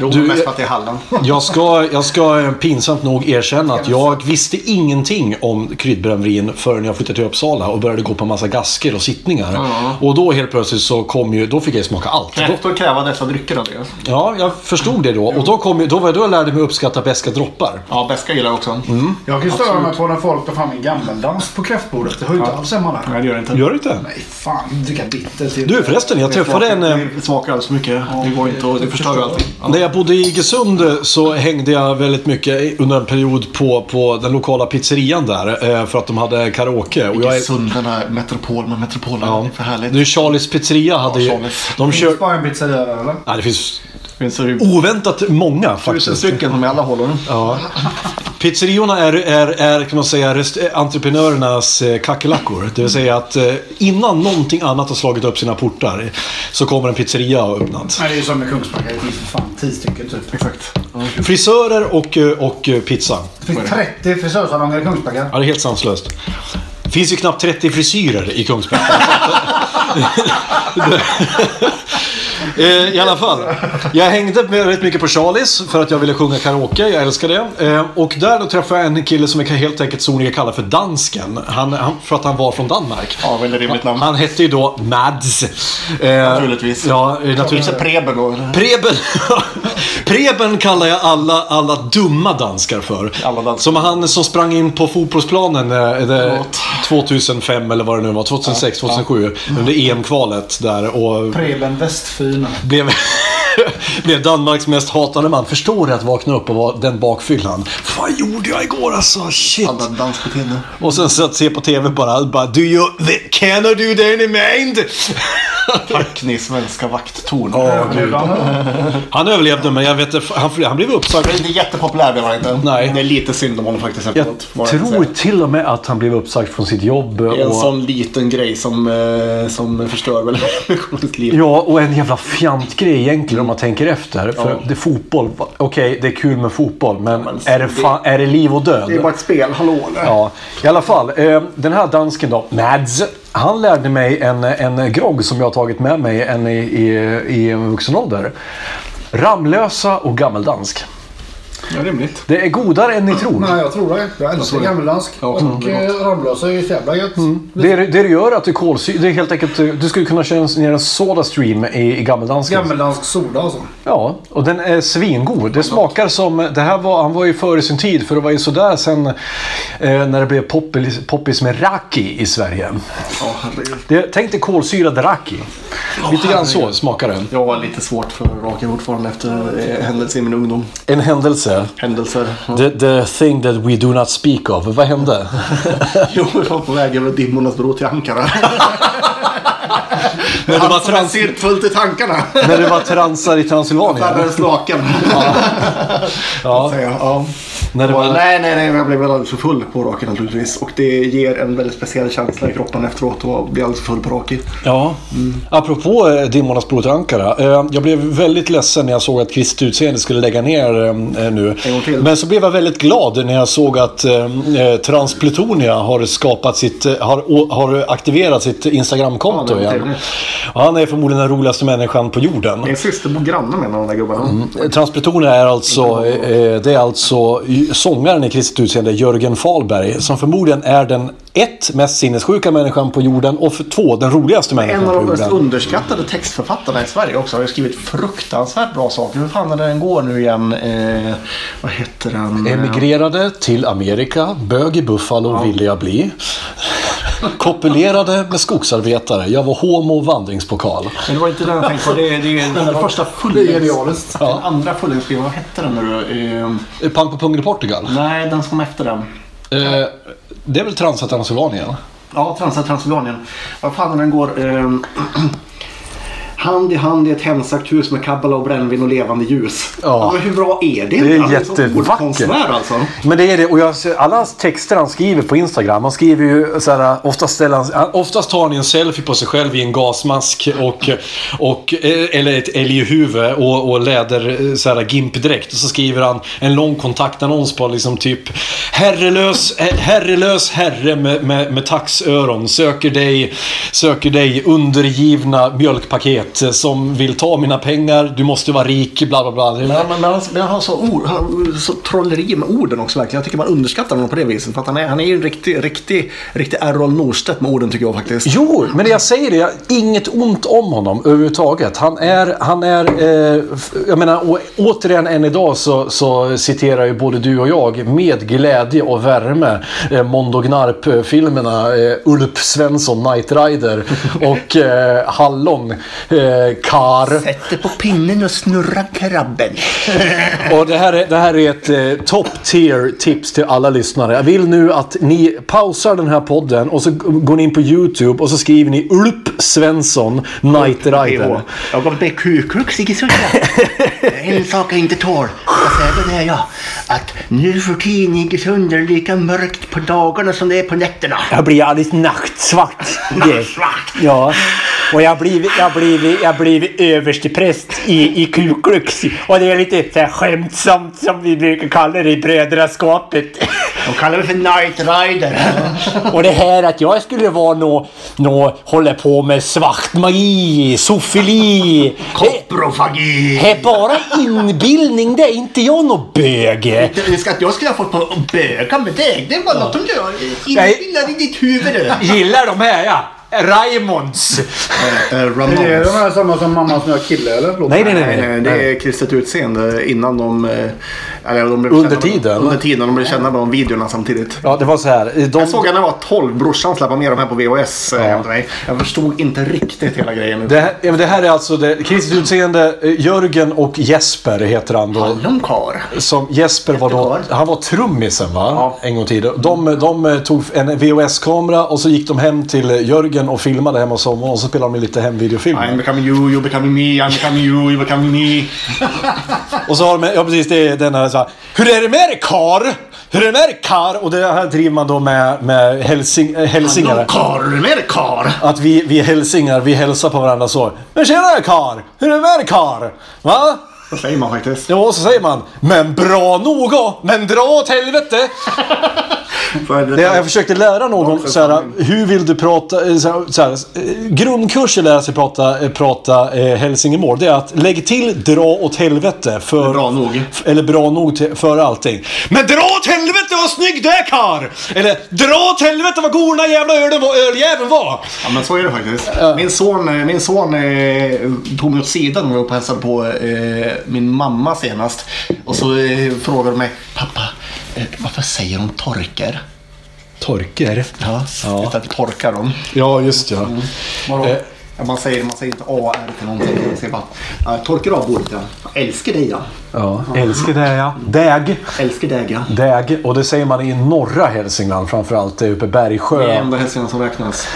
Jo, Du, mest för att det är Halland. Jag ska, jag ska pinsamt nog erkänna att jag visste ingenting om kryddbrännvin förrän jag flyttade till Uppsala och började gå på en massa gasker och sittningar. Och då helt plötsligt så kom ju, då fick jag smaka allt. Rätt att kräva dessa drycker Andreas. ja, jag förstod det då. Och då, kom, ju- då var då jag lärde mig uppskatta beska droppar. Ja, beska gillar jag också. Jag kan störa mig på när folk tar fram en gammeldans på kräftbordet. Det hör ju inte alls hemma där. Nej, det gör det inte. Gör det inte? Nej, fan. Dricka bitter till. Du förresten, jag träffade en... eh, Det smakar alldeles för mycket. Det går inte och det förstör ju allting. Jag bodde i Iggesund så hängde jag väldigt mycket under en period på, på den lokala pizzerian där. eh, För att de hade karaoke. Och jag är, Sund, den här metropol, men metropolen ja, är för härligt. det är Charlies pizzeria hade ju... Charlies. De Finns kör... bara en pizzeria där eller? Nej, det finns finns det ju oväntat många tusen faktiskt. stycken som i alla håller. Ja. Pizzeriorna är, är, är kan man säga, rest, entreprenörernas eh, kackerlackor. Det vill säga att eh, innan någonting annat har slagit upp sina portar så kommer en pizzeria och öppnat. Nej, det är ju som med Kungsbacka. Det finns för fan 10 stycken typ. Exakt. Frisörer och, eh, och pizza. Det finns 30 frisörsalonger i Kungsbacka. Ja, det är helt sanslöst. Det finns ju knappt 30 frisyrer i Kungsbacka. Eh, I alla fall. Jag hängde med rätt mycket på Charlies för att jag ville sjunga karaoke. Jag älskar det. Eh, Och där då träffade jag en kille som jag helt enkelt sonika kallar för Dansken. Han, han, för att han var från Danmark. Ja, väldigt rimligt namn. Han hette ju då Mads. Eh, Naturligtvis. Ja, naturligtvis. Preben då? Preben, Preben kallar jag alla, alla dumma danskar för. Alla danskar. Som han som sprang in på fotbollsplanen eh, det, Förlåt. 2005 eller vad det nu var, 2006, 2007. Under EM-kvalet där och Preben Westfyn. blev, blev Danmarks mest hatade man. Förstår du att vakna upp och vara den bakfyllan? Vad gjorde jag igår alltså? Shit. Alla dansbeteende. Och sen så att se på TV bara, bara Do you, can I do that in mind? Tack ni svenska vakttorn. Överlevde han? Han överlevde men jag vet han, han blev uppsagd. Det är inte jättepopulär blev han inte. Nej. Det är lite synd om honom faktiskt Jag jag tror till och med att han blev uppsagd från sitt jobb. Det är en Och, sån liten grej som, eh, som förstör väl människors liv. ja, och en jävla fjantgrej egentligen om man tänker efter. För det är fotboll. Okej, det är kul med fotboll. Men, men är, det fan, är det liv och död? Det är bara ett spel, hallå eller? Ja, i alla fall. Eh, den här dansken då, Mads. Han lärde mig en, en grogg som jag har tagit med mig än i, i, i vuxen ålder. Ramlösa och gammeldansk. Ja, rimligt. Det är godare än ni tror. Nej, jag tror det. Jag älskar gammeldansk. Ja, och det är eh, Ramlösa är ju så jävla gött. Det, det det gör att du kolsyra... Det är helt enkelt... Du skulle kunna köra ner en Soda Stream i, i gammeldansken. Gammeldansk soda alltså. Ja, och den är svingod. Det smakar som... Det här var, han var ju före sin tid för det var ju sådär sen eh, när det blev poppis, poppis med raki i Sverige. Herregud. Det, tänk dig kolsyrad raki. Lite grann så smakar den. Jag har lite svårt för raka fortfarande efter eh, händelser i min ungdom. En händelse. Händelser. The, the thing that we do not speak of. Vad hände? Jo, jag var på väg över Dimmornas bro till Ankara. när, du var en trans, cirkfullt i tankarna. när du var transar i Transylvanien? Världens laken. Ja. Ja. När det Det var, nej, nej, nej, jag blev alldeles för full på raken naturligtvis. Och det ger en väldigt speciell känsla i kroppen efteråt att bli alldeles för full på raki. Ja. Apropå eh, Dimmornas bro till Ankara. Eh, jag blev väldigt ledsen när jag såg att Kristet Utseende skulle lägga ner eh, nu. Gång till. Men så blev jag väldigt glad när jag såg att eh, eh, Transplutonia har skapat sitt, eh, har, har aktiverat sitt Ja, Instagramkonto det var igen. Och han är förmodligen den roligaste människan på jorden. Min syster bor granne med en av de där gubbarna. Transplutonia är alltså, eh, det är alltså sångaren i Kristet Utseende, Jörgen Fahlberg, som förmodligen är den ett, mest sinnessjuka människan på jorden och för två, den roligaste människan En av på de mest jorden. underskattade textförfattarna i Sverige också. Har ju skrivit fruktansvärt bra saker. Hur fan är det den går nu igen? Eh, vad heter den? Emigrerade till Amerika, bög i Buffalo ville jag bli. Kopulerade med skogsarbetare, jag var homo vandringspokal. Men det var inte den jag tänkte på. Det är, det är den första Det är fullängds... genialiskt. Den andra fullängdsskivan. Vad hette den nu då? Eh, Pang på pung i Portugal. nej, den som kom efter den. Eh, det är väl Transatlantsylvanien? Ja, Transa Transylvanien. Vad fan den går? Eh, hand i hand i ett hemsökt hus med kabbala och brännvin och levande ljus. Ja. men hur bra är det? Det är som jättevackert. alltså. Men det är det, och jag ser, alla texter han skriver på Instagram, han skriver ju såhär, oftast, ställer oftast tar han en selfie på sig själv i en gasmask och, och eller ett älghuvud och, och läder eh, såhär gimpdräkt. Och så skriver han en lång kontaktannons på liksom typ Herrelös, herrelös herre med, med, med taxöron söker dig, söker dig undergivna mjölkpaket som vill ta mina pengar, du måste vara rik, bla bla bla. Men, men, men, han, men han har så, ord, han så trolleri med orden också verkligen. Jag tycker man underskattar honom på det viset. För att han är, han är ju en riktig, riktig, riktig Errol Norstedt med orden tycker jag faktiskt. Jo, men jag säger det, jag, inget ont om honom överhuvudtaget. Han är, han är, eh, jag menar, och, återigen än idag så, så citerar ju både du och jag med glädje och värme eh, Mondo Gnarp-filmerna eh, Ulf Svensson, Knight Rider och eh, Hallon, eh, eh, kar. Sätter på pinnen och snurrar krabben. Och det här är, det här är ett eh, top tier tips till alla lyssnare. Jag vill nu att ni pausar den här podden och så går ni in på YouTube och så skriver ni Ulp Svensson Night Rider. Jag gav dig kuklux, inte så En sak jag inte tål. Säger det är jag. Att nu för tiden är det lika mörkt på dagarna som det är på nätterna. Jag blir alldeles nattsvart. Nattsvart. Ja. Och jag har blivit, jag blivit, jag blivit överstepräst i, i Ku Klux. Och det är lite så här skämtsamt som vi brukar kalla det i brödraskapet. De kallar mig för Night Rider. Och det här att jag skulle vara nå, nå hålla på med svart magi, sofili. Koprofagi. Det är bara inbildning det, är inte jag nå bög. Ska att jag skulle ha fått på böga med dig. Det var något som du har Nej. inbillat i ditt huvud. Gillar de här ja. Raimonds. Eh, Är det Ramones. de här samma som mammas nya kille eller? Förlåt. Nej, nej, nej. Nej, nej, det är kristet utseende innan de... eh, Eller de blev Under tiden? Under tiden. De blev kända med de videorna samtidigt. Ja, det var så här. De, Jag såg när jag var 12. Brorsan släppade med de här på VHS Ja. ja. Jag förstod inte riktigt hela grejen. det, här, ja, men det här är alltså det, kristet utseende. eh, Jörgen och Jesper heter han då. Hallonkar. Som Jesper var då, han var trummisen va? Ja. En gång i tiden. De, de eh, tog en VHS-kamera och så gick de hem till Jörgen och filmade hemma hos honom och så spelade de lite hemvideofilmer. I'm becoming you, you becoming me, I'm becoming you, you becoming me. Och så har de, ja precis, det är den här så här, Hur är det med dig kar? Hur är det med dig kar? Och det här driver man då med, med hälsing, äh, hälsingare. Kar, är du med dig kar? Att vi, vi hälsingar, vi hälsar på varandra så. Men tjenare kar! Hur är det med dig kar? Va? Så säger man faktiskt. Ja, så säger man. Men bra nog då. Men dra åt helvete! Det- jag försökte lära någon så här, hur vill du prata, eh, så här, så här, eh, grundkurs i lära sig prata, eh, prata eh, hälsingemål. Det är att lägg till dra åt helvete för... Bra nog. Eller bra nog till, för allting. Men dra åt helvete vad snygg du är kar! Eller dra åt helvete vad god den här jävla ölen var- öljäveln var! Ja men så är det faktiskt. Min son, min son eh, tog mig åt sidan när var och hälsade på eh, min mamma senast. Och så eh, frågade de mig, pappa, eh, varför säger de torker? Torker. Ja, Ja. Utan att torka dem. Ja, just ja. Vadå? Eh. Man, säger, man säger inte AR till någonting. Man säger bara, torkar av bordet ja. Jag älskar dig ja. Ja, älskar det ja. Däg. Ja. Däg. Och det säger man i norra Hälsingland framförallt. Det är uppe i Bergsjö. Det är enda Hälsingland som räknas.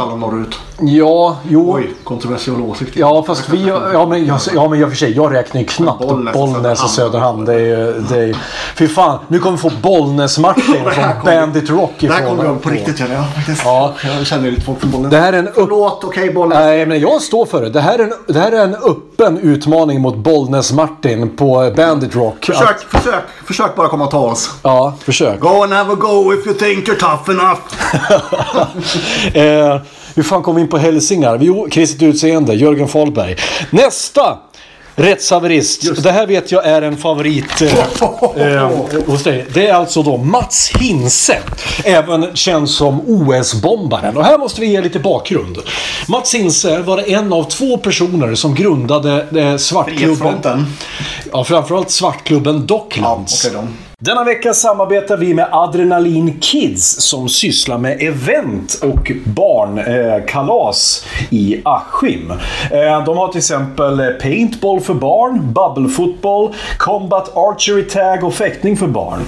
Alla norrut. Ja, jo. Oj, kontroversiell åsikt. Ja, fast vi... Ja, men jag, ja, men jag för sig. Jag räknar ju knappt Bollnäs och Bollnäs och Söderhamn. Det är ju... Det är, fy fan, nu kommer vi få Bollnäs-Martin från Bandit Rock Det här ifrån. kommer jag på riktigt känner jag. Ja. Jag känner lite folk från Bollnäs. Det här är en upp... Förlåt, okej Bollnäs. Nej, men jag står för det. Det här är en, det här är en öppen utmaning mot Bollnäs-Martin på Bandit Rock. Försök, Att, försök, försök bara komma och ta oss. ja, försök. Go and have a go if you think you're tough enough. eh, hur fan kom vi in på hälsingar? Jo, kristet utseende, Jörgen Fahlberg. Nästa! Rättshaverist. Det här vet jag är en favorit eh, eh, hos dig. Det är alltså då Mats Hinse. Även känd som OS-bombaren. Och här måste vi ge lite bakgrund. Mats Hinse var en av två personer som grundade eh, svartklubben. Ja, framförallt svartklubben Docklands. Okej då. Denna vecka samarbetar vi med Adrenalin Kids som sysslar med event och barnkalas i Askim. Eh, de har till exempel eh, paintball för barn, bubblefotboll, combat archery tag och fäktning för barn.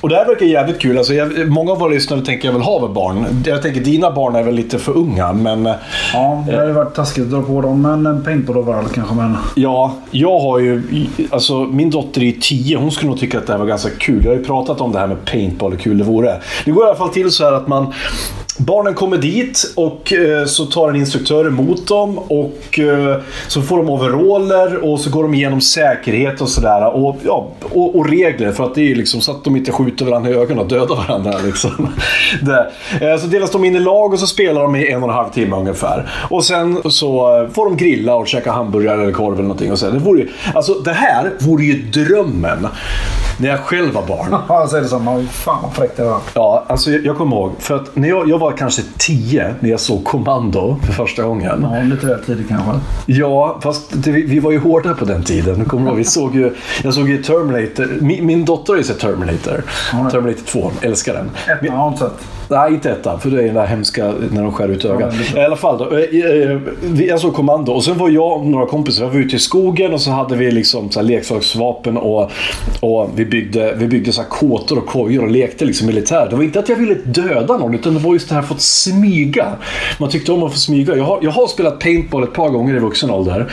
Och det här verkar jävligt kul. Alltså, jag, många av våra lyssnare tänker jag väl ha med barn. Jag tänker dina barn är väl lite för unga, men eh, Ja, det hade varit taskigt att dra på dem. Men en paintball överallt kanske. Men... Ja, jag har ju... Alltså min dotter är 10. Hon skulle nog tycka att det här var ganska kul. Jag har ju pratat om det här med paintball, hur kul det vore. Det går i alla fall till så här att man... Barnen kommer dit och eh, så tar en instruktör emot dem och eh, så får de overaller och så går de igenom säkerhet och sådär. Och, ja, och, och regler för att det är ju liksom så att de inte skjuter varandra i ögonen och dödar varandra. Liksom. Det. Eh, så delas de in i lag och så spelar de i en och en halv timme ungefär. Och sen så får de grilla och käka hamburgare eller korv eller någonting. Och så. Det, vore ju, alltså, det här vore ju drömmen när jag själv var barn. Ja, jag säger detsamma. Fan vad fräckt det var. Ja, alltså jag, jag kommer ihåg. För att när jag, jag var kanske 10 när jag såg Kommando för första gången. Ja, lite väl tidigt kanske. Ja, fast det, vi, vi var ju hårda på den tiden. Kommer ihåg, vi såg ju, jag såg ju Terminator. Min, min dotter har ju sett Terminator. Ja. Terminator 2. Älskar den. Ett har inte sett. Nej, inte ettan. För det är den där hemska när de skär ut ögat. I alla fall då. eh, eh, vi- såg kommando och sen var jag och några kompisar, vi var ute i skogen och så hade vi liksom så här leksaksvapen och, och vi byggde, vi byggde så här kåtor och kojor och lekte liksom militär. Det var inte att jag ville döda någon utan det var just det här att få smyga. Man tyckte om att få smyga. Jag har, jag har spelat paintball ett par gånger i vuxen ålder.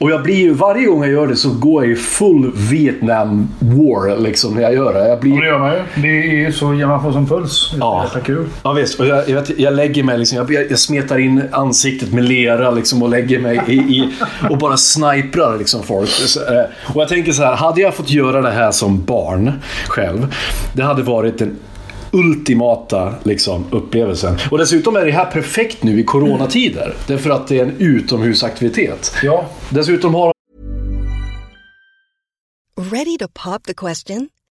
Och jag blir ju, varje gång jag gör det så går jag i full Vietnam war liksom när jag gör det. Jag Och det blir, gör man ju. Det är så man får som puls. Ja. Jäkla kul. Ja visst, och jag, jag, vet, jag lägger mig liksom, jag, jag smetar in ansiktet med lera liksom och lägger mig i, i och bara sniprar liksom folk. Så, eh, Och jag tänker så här, hade jag fått göra det här som barn själv, det hade varit den ultimata liksom, upplevelsen. Och dessutom är det här perfekt nu i coronatider. Därför att det är en utomhusaktivitet. Ja. Dessutom har Ready to pop the question?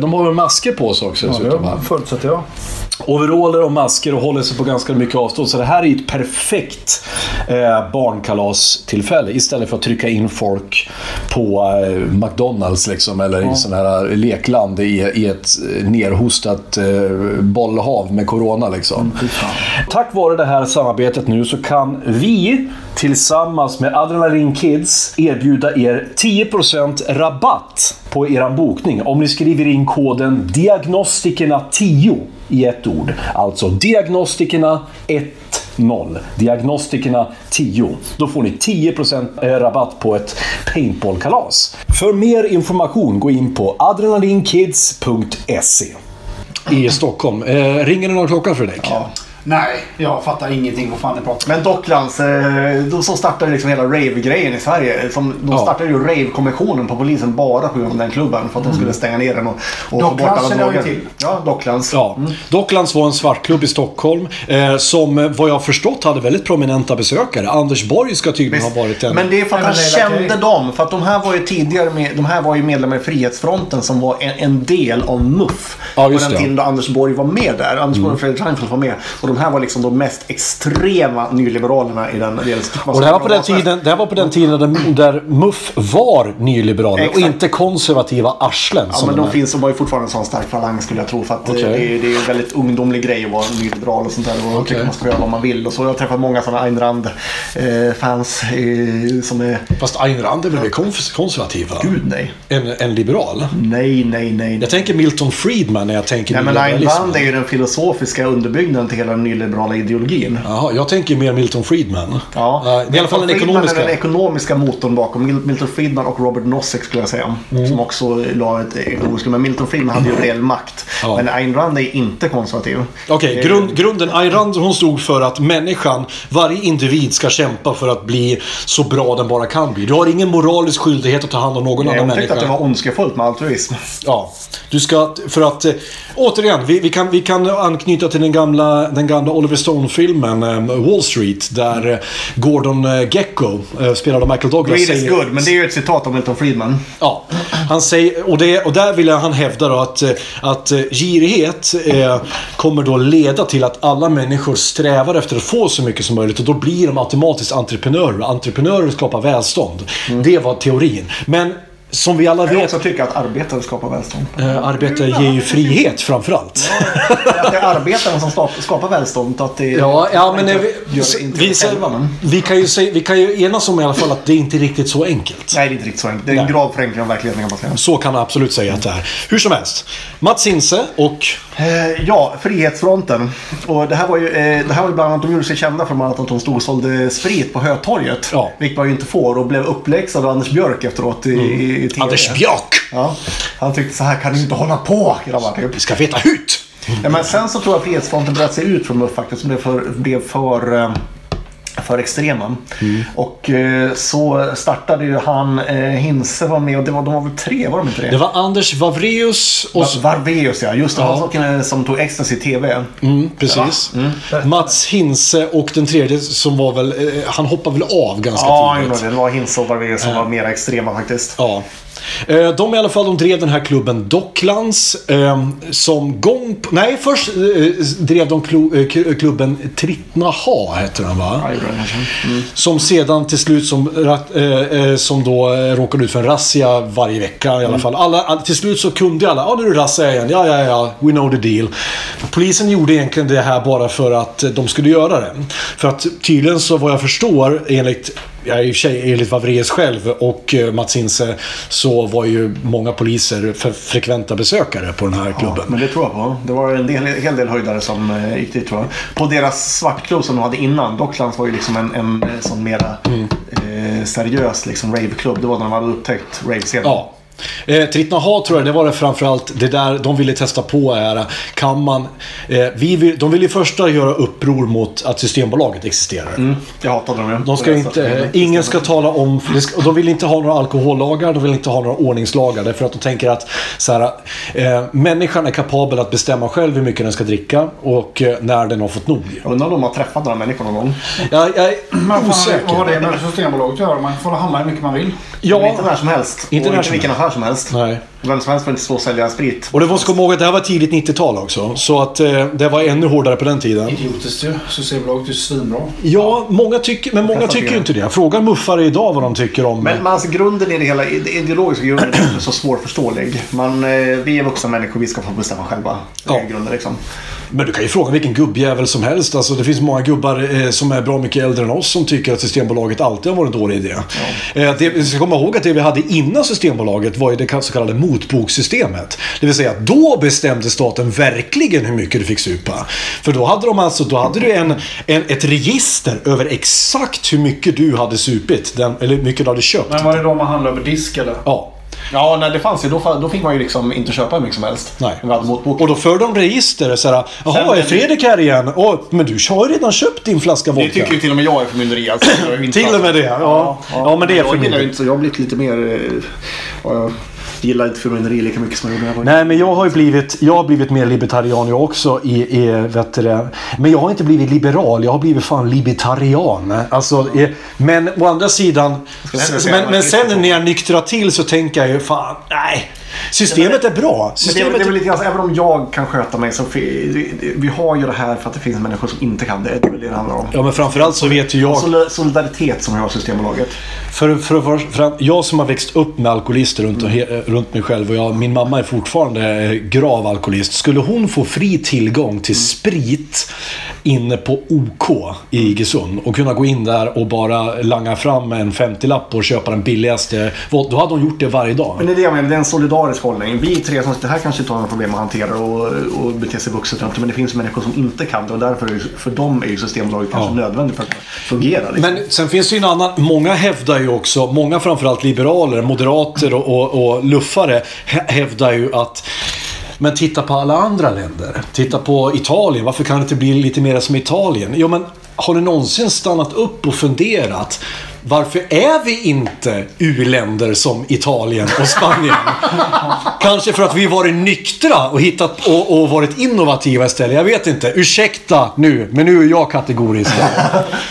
De har väl masker på sig också Ja, dessutom, det förutsätter jag. overaller och masker och håller sig på ganska mycket avstånd. Så det här är ett perfekt eh, barnkalastillfälle istället för att trycka in folk på eh, McDonalds liksom, eller i sån här lekland i, i ett eh, nerhostat eh, bollhav med corona. Liksom. Tack vare det här samarbetet nu så kan vi tillsammans med Adrenalin Kids erbjuda er 10% rabatt på er bokning om ni skriver in koden Diagnostikerna10 i ett ord. Alltså Diagnostikerna 10. Diagnostikerna 10. Då får ni 10% rabatt på ett paintballkalas. För mer information gå in på adrenalinkids.se i Stockholm. Eh, ringer det någon klocka Fredrik? Ja. Nej, jag fattar ingenting vad fan ni pratar om. Men Docklands, eh, då så startade liksom hela rave-grejen i Sverige. Som, de Ja. startade ju rave-kommissionen på polisen bara på grund av den klubben. För att de skulle stänga ner den och, och få bort Docklands alla droger. till. Ja, Docklands. Ja, Docklands var en svartklubb i Stockholm eh, som eh, vad jag förstått hade väldigt prominenta besökare. Anders Borg ska tydligen ha varit en... Men det är för att han kände dem. För att de här var ju tidigare med, de här var ju medlemmar i Frihetsfronten som var en, en del av MUF. Ja, på just den det. tiden då Anders Borg var med där. Anders Borg och Fredrik Reinfeldt var med. Och de här var liksom de mest extrema nyliberalerna i den delen. Och det här var på den tiden, det var på den tiden där, där MUF var nyliberaler och Exakt. inte konservativa arslen. Ja, men de de finns, de har ju fortfarande en sån stark falang skulle jag tro. För att eh, Okej. det, är, det är en väldigt ungdomlig grej att vara nyliberal och sånt där. Och tycker man ska göra vad man vill. Och så jag har träffat många sådana Ayn Rand-fans eh, som är... Fast Ayn Rand är väl mer kons- konservativ? va? Gud nej. En, en liberal? Nej, nej, nej. Jag tänker Milton Friedman när jag tänker Nej, men Ayn. Rand är ju den filosofiska underbyggnaden till hela den nyliberala ideologin. Jaha, jag tänker mer Milton Friedman. Ja. Det är i alla fall den Milton Friedman ekonomiska. är den ekonomiska motorn bakom. Mil- Milton Friedman och Robert Nozick skulle jag säga. Mm. Som också la ett ekonomiskt... Men Milton Friedman hade ju reell makt. Ja. Men Ayn Rand är inte konservativ. Okej, Eh, grund, grunden. Ayn Rand hon stod för att människan, varje individ ska kämpa för att bli så bra den bara kan bli. Du har ingen moralisk skyldighet att ta hand om någon Jag annan tyckte människa. att det var ondskefullt med altruism. Ja, du ska... För att... eh, Återigen, vi, vi, kan, vi kan anknyta till den gamla, den gamla Oliver Stone-filmen eh, Wall Street. Där eh, Gordon eh, Gecko, eh, spelad av Michael Douglas, Greed is säger... good, men det är ju ett citat av Milton Friedman. Ja, han säger, och, det, och där vill han hävda då att, att girighet eh, kommer då leda till att alla människor strävar efter att få så mycket som möjligt och då blir de automatiskt entreprenörer. Entreprenörer skapar välstånd. Det var teorin. Men som vi alla Jag vet, också tycka att arbetare skapar välstånd. eh, arbete ger ju frihet framförallt. Att det är arbetaren som skapar, välstånd. Att det, Ja, ja men inte, vi, gör det inte vi, själva. Men, vi, kan ju säga, vi kan ju enas om i alla fall att det inte är riktigt så enkelt. nej, det är inte riktigt så enkelt. Det är en Nej. grav förenkling av verkligheten kan man säga. Så kan man absolut säga att det är. Hur som helst. Mats Hinse och... Eh, ja, Frihetsfronten. Och det här var ju, eh, det här var ju bland annat, de gjorde sig kända för att de stod och sålde sprit på Hötorget. Ja. Vilket man ju inte får och blev uppläxad av Anders Björk efteråt i, i, i TV. Anders Björk! Ja, han tyckte så här kan ni inte hålla på grabbar. Typ. Vi ska veta hut! Ja, men sen så tror jag Frihetsfronten bröt sig ut från MUF faktiskt. Som blev för, blev för, eh, för extrema. Mm. Och eh, så startade ju han, eh, Hinse var med och det var, de var väl tre, var de inte det? Det var Anders Wavreus och... Va- Varveus ja, just det. Han som tog ecstasy i TV. Mm, precis. Mats Hinse och den tredje som var väl... Eh, han hoppade väl av ganska Ja, tidigt. jo, det var Hinse och Varveus som var mer extrema faktiskt. Ja. Eh, De i alla fall, de drev den här klubben Docklands. Eh, som gång på, Nej, först eh, drev de klubben Trittnaha, hette den va? Mm. Som sedan till slut som, som då råkade ut för en razzia varje vecka i alla Mm. fall. Alla, all, till slut så kunde alla, ja nu är det razzia igen, ja ja ja, we know the deal. Polisen gjorde egentligen det här bara för att de skulle göra det. För att tydligen så vad jag förstår enligt Ja, i och för sig enligt Wavreus själv och eh, Mats Hinse så var ju många poliser för frekventa besökare på den här klubben. Men det tror jag på. Det var en del, hel del höjdare som eh, gick dit tror jag. På deras svartklubb som de hade innan. Docklands var ju liksom en, en eh, sån mera Mm. eh, seriös liksom raveklubb. Det var när de hade upptäckt rave-scenen. Ja. Eh, Trittnaha tror jag, det var det framförallt det där de ville testa på är, kan man... Eh, vi vill, de ville ju första göra uppror mot att Systembolaget existerar. Mm. Jag hatade dem ju. De ska inte, eh, ingen ska tala om, ska, de vill inte ha några alkohollagar, de vill inte ha några ordningslagar. Därför att de tänker att så här, eh, människan är kapabel att bestämma själv hur mycket den ska dricka och eh, när den har fått nog. Undrar om de har träffat några människor någon gång. Jag, jag är Men osäker. vad har det med Systembolaget att göra? Man får handla hur mycket man vill. Ja. Ja, Inte när som helst. Inte och när som vilken helst. Affär som helst. nej. Vem som helst får inte stå och sälja sprit. Och det måste komma ihåg att det här var tidigt 90-tal också. Så att eh, det var ännu hårdare på den tiden. Idiotiskt ju. Systembolaget är ju svinbra. Ja, många tycker, men många tycker ju inte det. Fråga muffare idag vad de tycker om... Men, men alltså grunden i det hela, det ideologiska grunden är inte så svårförståelig. Man, eh, vi är vuxna människor, vi ska få bestämma själva. Det är Ja. grunden liksom. Men du kan ju fråga vilken gubbjävel som helst. Alltså, det finns många gubbar eh, som är bra mycket äldre än oss som tycker att Systembolaget alltid har varit en dålig idé. Eh, det, vi ska komma ihåg att det vi hade innan Systembolaget var ju det så kallade motbokssystemet. Det vill säga, då bestämde staten verkligen hur mycket du fick supa. För då hade de alltså, då hade du en, en, ett register över exakt hur mycket du hade supit. Den, eller hur mycket du hade köpt. Men var det då man handlade över disk eller? Ja. Ja, när det fanns ju, då, då fick man ju liksom inte köpa hur mycket som helst. Nej. Och då förde de register. Såhär, Jaha, är Fredrik här igen? Åh, men du har ju redan köpt din flaska vodka. Det tycker ju till och med jag är förmynderi. Alltså. Jag Till och med det, ja. Ja, men det är jag gillar förmynderi. ju inte så. Jag har blivit lite mer... eh, ja, jag gillar inte förmynderi lika mycket som jag gjorde när jag var Nej, men jag har ju blivit, jag har blivit mer libertarian jag också. I, i, vet du det. Men jag har inte blivit liberal, jag har blivit fan libertarian. Alltså, eh, men å andra sidan, men, men sen är när jag nyktrar till så tänker jag ju fan, nej. Systemet är bra. Men det, är, Systemet det är lite grann, även om jag kan sköta mig så vi har ju det här för att det finns människor som inte kan det. Det är väl det det handlar om. Ja, men framförallt så vet ju jag... Sol- Solidaritet som vi har i Systembolaget. För, för, för, för, jag som har växt upp med alkoholister runt, och he, runt mig själv och jag, min mamma är fortfarande grav alkoholist. Skulle hon få fri tillgång till sprit inne på OK i Iggesund och kunna gå in där och bara langa fram en 50-lapp och köpa den billigaste. Då hade hon gjort det varje dag. Men det är det jag menar, det är en solidarisk hållning. Vi tre som sitter här kanske inte har några problem att hantera och, och bete sig vuxet men det finns människor som inte kan det och därför är, för dem är ju Systembolaget kanske nödvändigt för att fungera. Liksom. Men sen finns det ju en annan. Många hävdar ju också, många framförallt liberaler, moderater och, och, och luffare hä- hävdar ju att men titta på alla andra länder. Titta på Italien. Varför kan det inte bli lite mer som Italien? Jo, men har ni någonsin stannat upp och funderat? Varför är vi inte u-länder som Italien och Spanien? Kanske för att vi varit nyktra och hittat och, och varit innovativa istället. Jag vet inte. Ursäkta nu, men nu är jag kategorisk.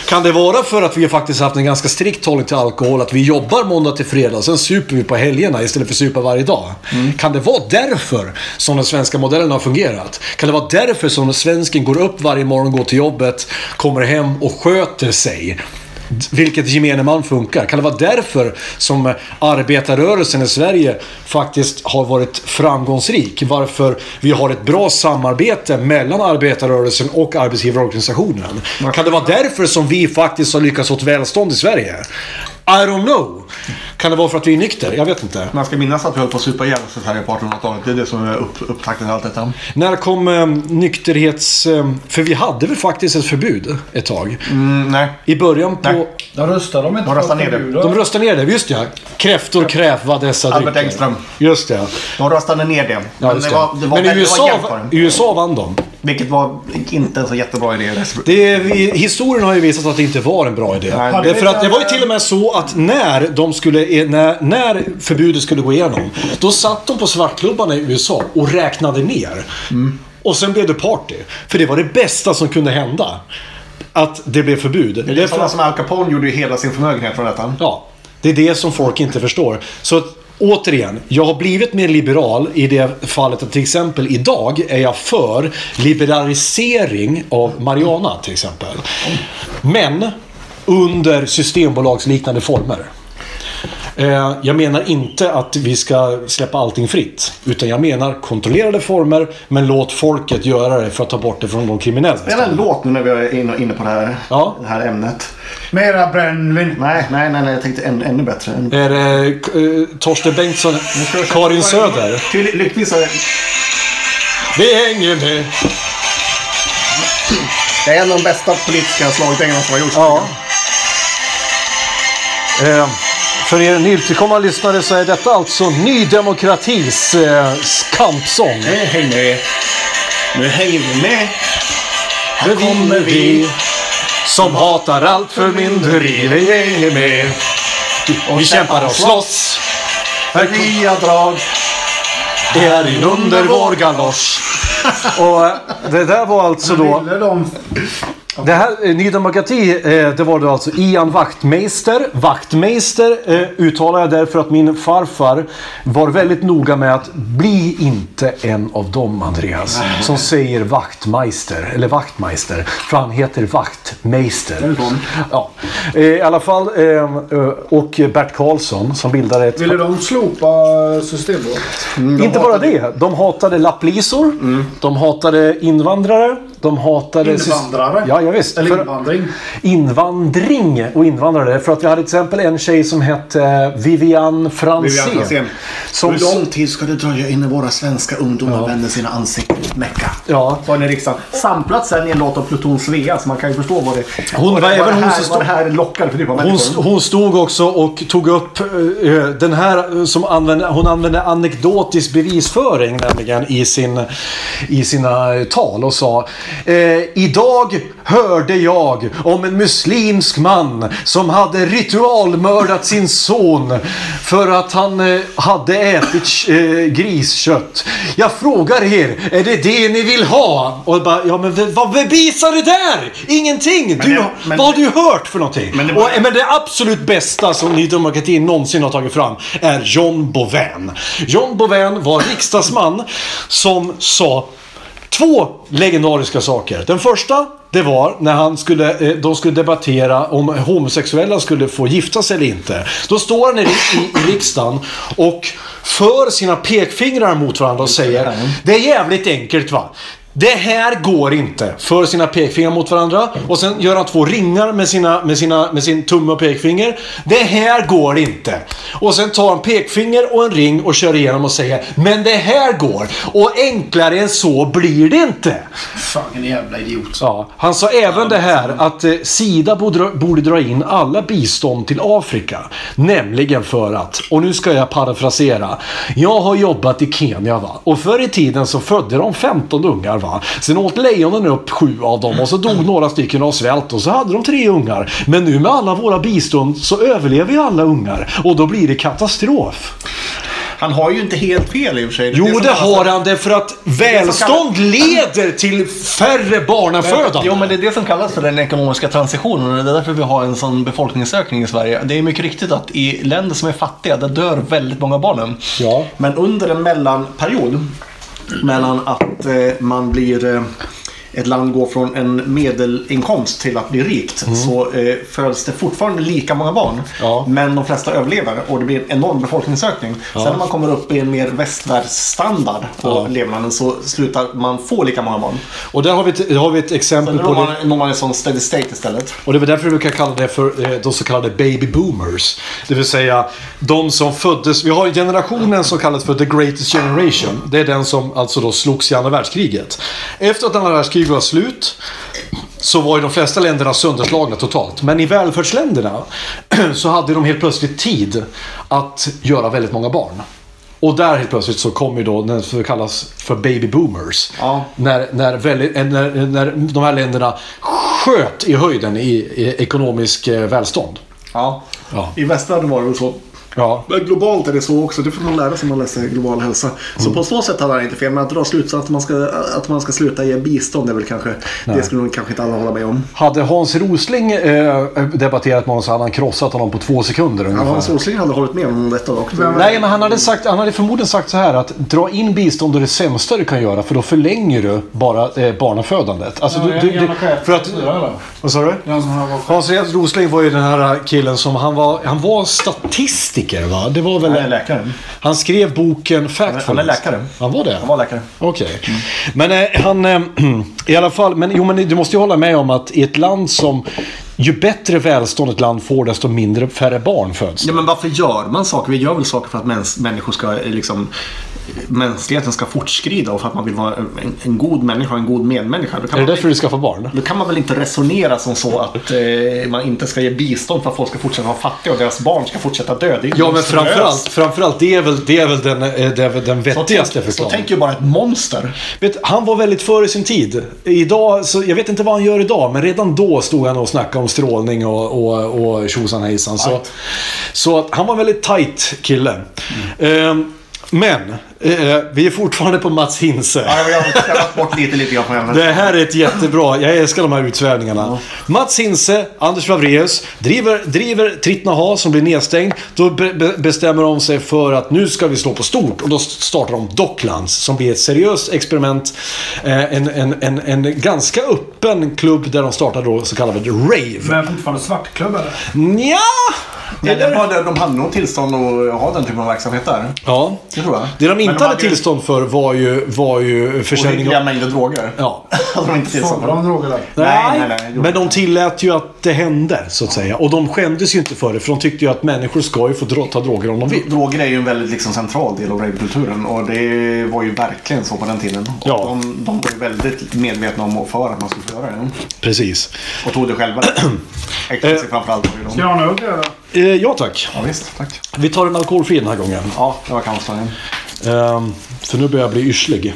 Kan det vara för att vi faktiskt haft en ganska strikt hållning till alkohol? Att vi jobbar måndag till fredag, sen super vi på helgerna istället för att supa varje dag. Kan det vara därför som den svenska modellen har fungerat? Kan det vara därför som svensken går upp varje morgon, går till jobbet, kommer hem och sköter sig? vilket gemene man funkar? Kan det vara därför som arbetarrörelsen i Sverige faktiskt har varit framgångsrik? Varför vi har ett bra samarbete mellan arbetarrörelsen och arbetsgivarorganisationen? Kan det vara därför som vi faktiskt har lyckats åt välstånd i Sverige? I don't know. Kan det vara för att vi är nykter? Jag vet inte. Man ska minnas att vi höll på att supa ihjäl oss i Sverige på 1800-talet. Det är det som är upp, upptakten till allt detta. När kom eh, nykterhets... Eh, för vi hade väl faktiskt ett förbud ett tag. Mm, nej. I början på... Nej. De röstar de inte De röstar för ner det. De röstade ner det, just ja. Kräftor kräva dessa Albert drycker. Engström. Just det. De röstade ner det. Ja, Men just det det. var, det var, Men i var USA, i USA vann de. Vilket var inte en så jättebra idé. Det, vi- historien har ju visat att det inte var en bra idé. Nej. Det, för att det var ju till och med så att när, de skulle, när, när förbudet skulle gå igenom. Då satt de på svartklubbarna i USA och räknade ner. Och sen blev det party. För det var det bästa som kunde hända. Att det blev förbud. Det är sådana som Al Capone gjorde ju hela sin förmögenhet från detta. Ja, det är det som folk inte förstår. Så återigen, jag har blivit mer liberal i det fallet att till exempel idag är jag för liberalisering av marijuana till exempel. Men under systembolagsliknande former. Eh, Jag menar inte att vi ska släppa allting fritt. Utan jag menar kontrollerade former, men låt folket göra det för att ta bort det från de kriminella. Spela en låt nu när vi är inne, på det här, Ja. det här ämnet. Mera brännvin. Nej, nej, nej, nej jag tänkte än, ännu bättre. Än... Är det eh, Torsten Bengtsson, Karin Söder? Lyckligtvis är Vi hänger med. det är en av de bästa politiska slagdängarna som har gjorts. Ja. Eh, för er nytillkomna lyssnare så är detta alltså Ny Demokratis eh, kampsång. Nu hänger vi. Nu hänger vi med. Här kommer vi som hatar allt förmynderi. Vi hänger med. Vi kämpar och slåss. Här Fria drag. Det är in under vår galosch. Och eh, det där var alltså då... De... Det här, eh, Ny Demokrati, eh, det var då alltså Ian Wachtmeister. Wachtmeister eh, uttalar jag därför att min farfar var väldigt noga med att bli inte en av dem, Andreas, som säger Wachtmeister, eller Wachtmeister. För han heter Wachtmeister. Ja. I alla fall, och Bert Karlsson som bildade ett... Ville de slopa Systembolaget? Inte bara det. De hatade lapplisor. De hatade invandrare. De hatade... Invandrare? Ja, ja visst. Eller För- invandring? invandring och invandrare. För att vi hade till exempel en tjej som hette Vivian Franzén. Vivian Franzén. Som, Hur lång tid ska det dröja innan våra svenska ungdomar vänder sina ansikten mot Mecka? ja, Sa ni i riksdagen. Samplat sen i en låt av Pluton Svea så man kan ju förstå vad det, Hon var det, även hon här, som vad det här lockar för typ av hon, människor. hon stod också och tog upp eh, eh, den här eh, som använde, hon använde anekdotisk bevisföring nämligen i, sin, i sina eh, tal och sa eh, Idag hörde jag om en muslimsk man som hade ritualmördat sin son för att han eh, hade ätit eh, griskött. Jag frågar er, är det det ni vill ha? Och bara, ja men vad bevisar det där? Ingenting! Du, det- men- vad har du hört för någonting? Men det och, var- men det absolut bästa som Ny Demokrati någonsin har tagit fram är John Bouvin. John Bouvin var riksdagsman som sa två legendariska saker. Den första, det var när han skulle, eh, de skulle debattera om homosexuella skulle få gifta sig eller inte. Då står han i, i, i riksdagen och för sina pekfingrar mot varandra och säger Det är jävligt enkelt va. Det här går inte. För sina pekfingrar mot varandra. Och sen gör han två ringar med, sina, med, sina, med sin tumme och pekfinger. Det här går inte. Och sen tar han pekfinger och en ring och kör igenom och säger Men det här går. Och enklare än så blir det inte. Fan, en jävla idiot. Ja, han sa även det här att eh, Sida borde, dra- borde dra in alla bistånd till Afrika. Nämligen för att, och nu ska jag parafrasera. Jag har jobbat i Kenya va. Och förr i tiden så födde de 15 ungar va. Sen åt lejonen upp sju av dem och så dog några stycken av svält och så hade de tre ungar. Men nu med alla våra bistånd så överlever ju alla ungar. Och då blir det katastrof. Han har ju inte helt fel i och för sig. Jo, det kallas- har han därför att välstånd leder till färre barnafödande. Jo, men det är det som kallas för den ekonomiska transitionen och det är därför vi har en sån befolkningsökning i Sverige. Det är mycket riktigt att i länder som är fattiga, där dör väldigt många barnen. Ja. Men under en mellanperiod, mellan att eh, man blir eh, ett land går från en medelinkomst till att bli rikt så eh, föds det fortfarande lika många barn. Mm. Ja. Men de flesta överlever och det blir en enorm befolkningsökning. Sen när man kommer upp i en mer västvärldsstandard på Ja. levnaden så slutar man få lika många barn. Och där har vi ett, har vi ett exempel Sen på når det. når man en sån steady state istället. Och det väl därför vi brukar kalla det för eh, de så kallade baby boomers. Det vill säga de som föddes. Vi har generationen som kallas för the greatest generation. Det är den som alltså då slogs i andra världskriget. Efter att andra världskriget var slut så var ju de flesta länderna sönderslagna totalt. Men i välfärdsländerna så hade de helt plötsligt tid att göra väldigt många barn. Och där helt plötsligt så kom ju då den som kallas för baby boomers. Ja. När, när, väldigt, eh, när, när de här länderna sköt i höjden i, i ekonomisk eh, välstånd. Ja. Ja. I västvärlden var det väl så. Ja. Men globalt är det så också. Det får man lära sig när man läser global hälsa. Så på så sätt hade han inte fel. Men att dra slutsatsen att man ska, att man ska sluta ge bistånd är väl kanske... Det skulle nog kanske inte alla hålla med om. Hade Hans Rosling eh, debatterat med honom så hade han krossat honom på två sekunder Ja, ungefär. Hans Rosling hade hållit med om detta också. Nej, men han hade, sagt, han hade förmodligen sagt så här att dra in bistånd är det sämsta du kan göra för då förlänger du bara eh, barnafödandet. Alltså, du, du, du, för att, vad sa du? Hans Rosling var ju den här killen som han var, han var statistiker va? Det var väl, Han är läkare. han skrev boken Factfulness. Han är läkare. Han var det? Han var läkare. Okej. Men eh, han... Eh, I alla fall, men jo men du måste ju hålla med om att i ett land som... Ju bättre välstånd ett land får desto mindre, färre barn föds. Ja, men varför gör man saker? Vi gör väl saker för att människor ska eh, liksom mänskligheten ska fortskrida och för att man vill vara en, en god människa, en god medmänniska. Är det därför du skaffar barn? då kan man väl inte resonera som så att eh, man inte ska ge bistånd för att folk ska fortsätta vara fattiga och deras barn ska fortsätta dö. Det är Ja men framförallt, framförallt det är väl, det är väl den, eh, det är väl den Så vettigaste Så förklaringen. tänker ju bara ett monster. Vet, han var väldigt före sin tid. Idag, så, jag vet inte vad han gör idag, men redan då stod han och snackade om strålning och, och, och tjosan hejsan. Så, så att han var en väldigt tight kille. Ehm, men, eh, vi är fortfarande på Mats Hinse. Ja, jag har bort lite, lite grann på ämnet. Det här är ett jättebra, jag älskar de här utsvävningarna. Mats Hinse, Anders Favreus driver, driver Trittnaha som blir nedstängd. Då be, be, bestämmer de sig för att nu ska vi slå på stort. Och då startar de Docklands som blir ett seriöst experiment. Eh, en, en, en, en ganska öppen klubb där de startar då så kallad rave. Men fortfarande svartklubb eller? Ja, de, hade, de hade nog tillstånd att ha den typen av verksamhet där. Ja. Det tror jag. Det de inte de hade hade tillstånd för var ju, var ju försäljning av... mängder droger. Ja. hade de inte tillstånd för. de droger där? Nej, nej, nej, men de tillät ju att det hände, så att säga. Och de skämdes ju inte för det, för de tyckte ju att människor ska ju få ta droger om de vill. Droger är ju en väldigt liksom, central del av ravekulturen och det var ju verkligen så på den tiden. Och Ja. de, de var ju väldigt medvetna om och för att man skulle få göra det. Precis. Och tog det själva. Ecstasy framförallt var ju Ska jag ha en öl eller? Eh, ja tack. Ja, visst, tack. Vi tar en alkoholfri den här gången. Ja, det var kansslaren. Ehm, för nu börjar jag bli yrslig.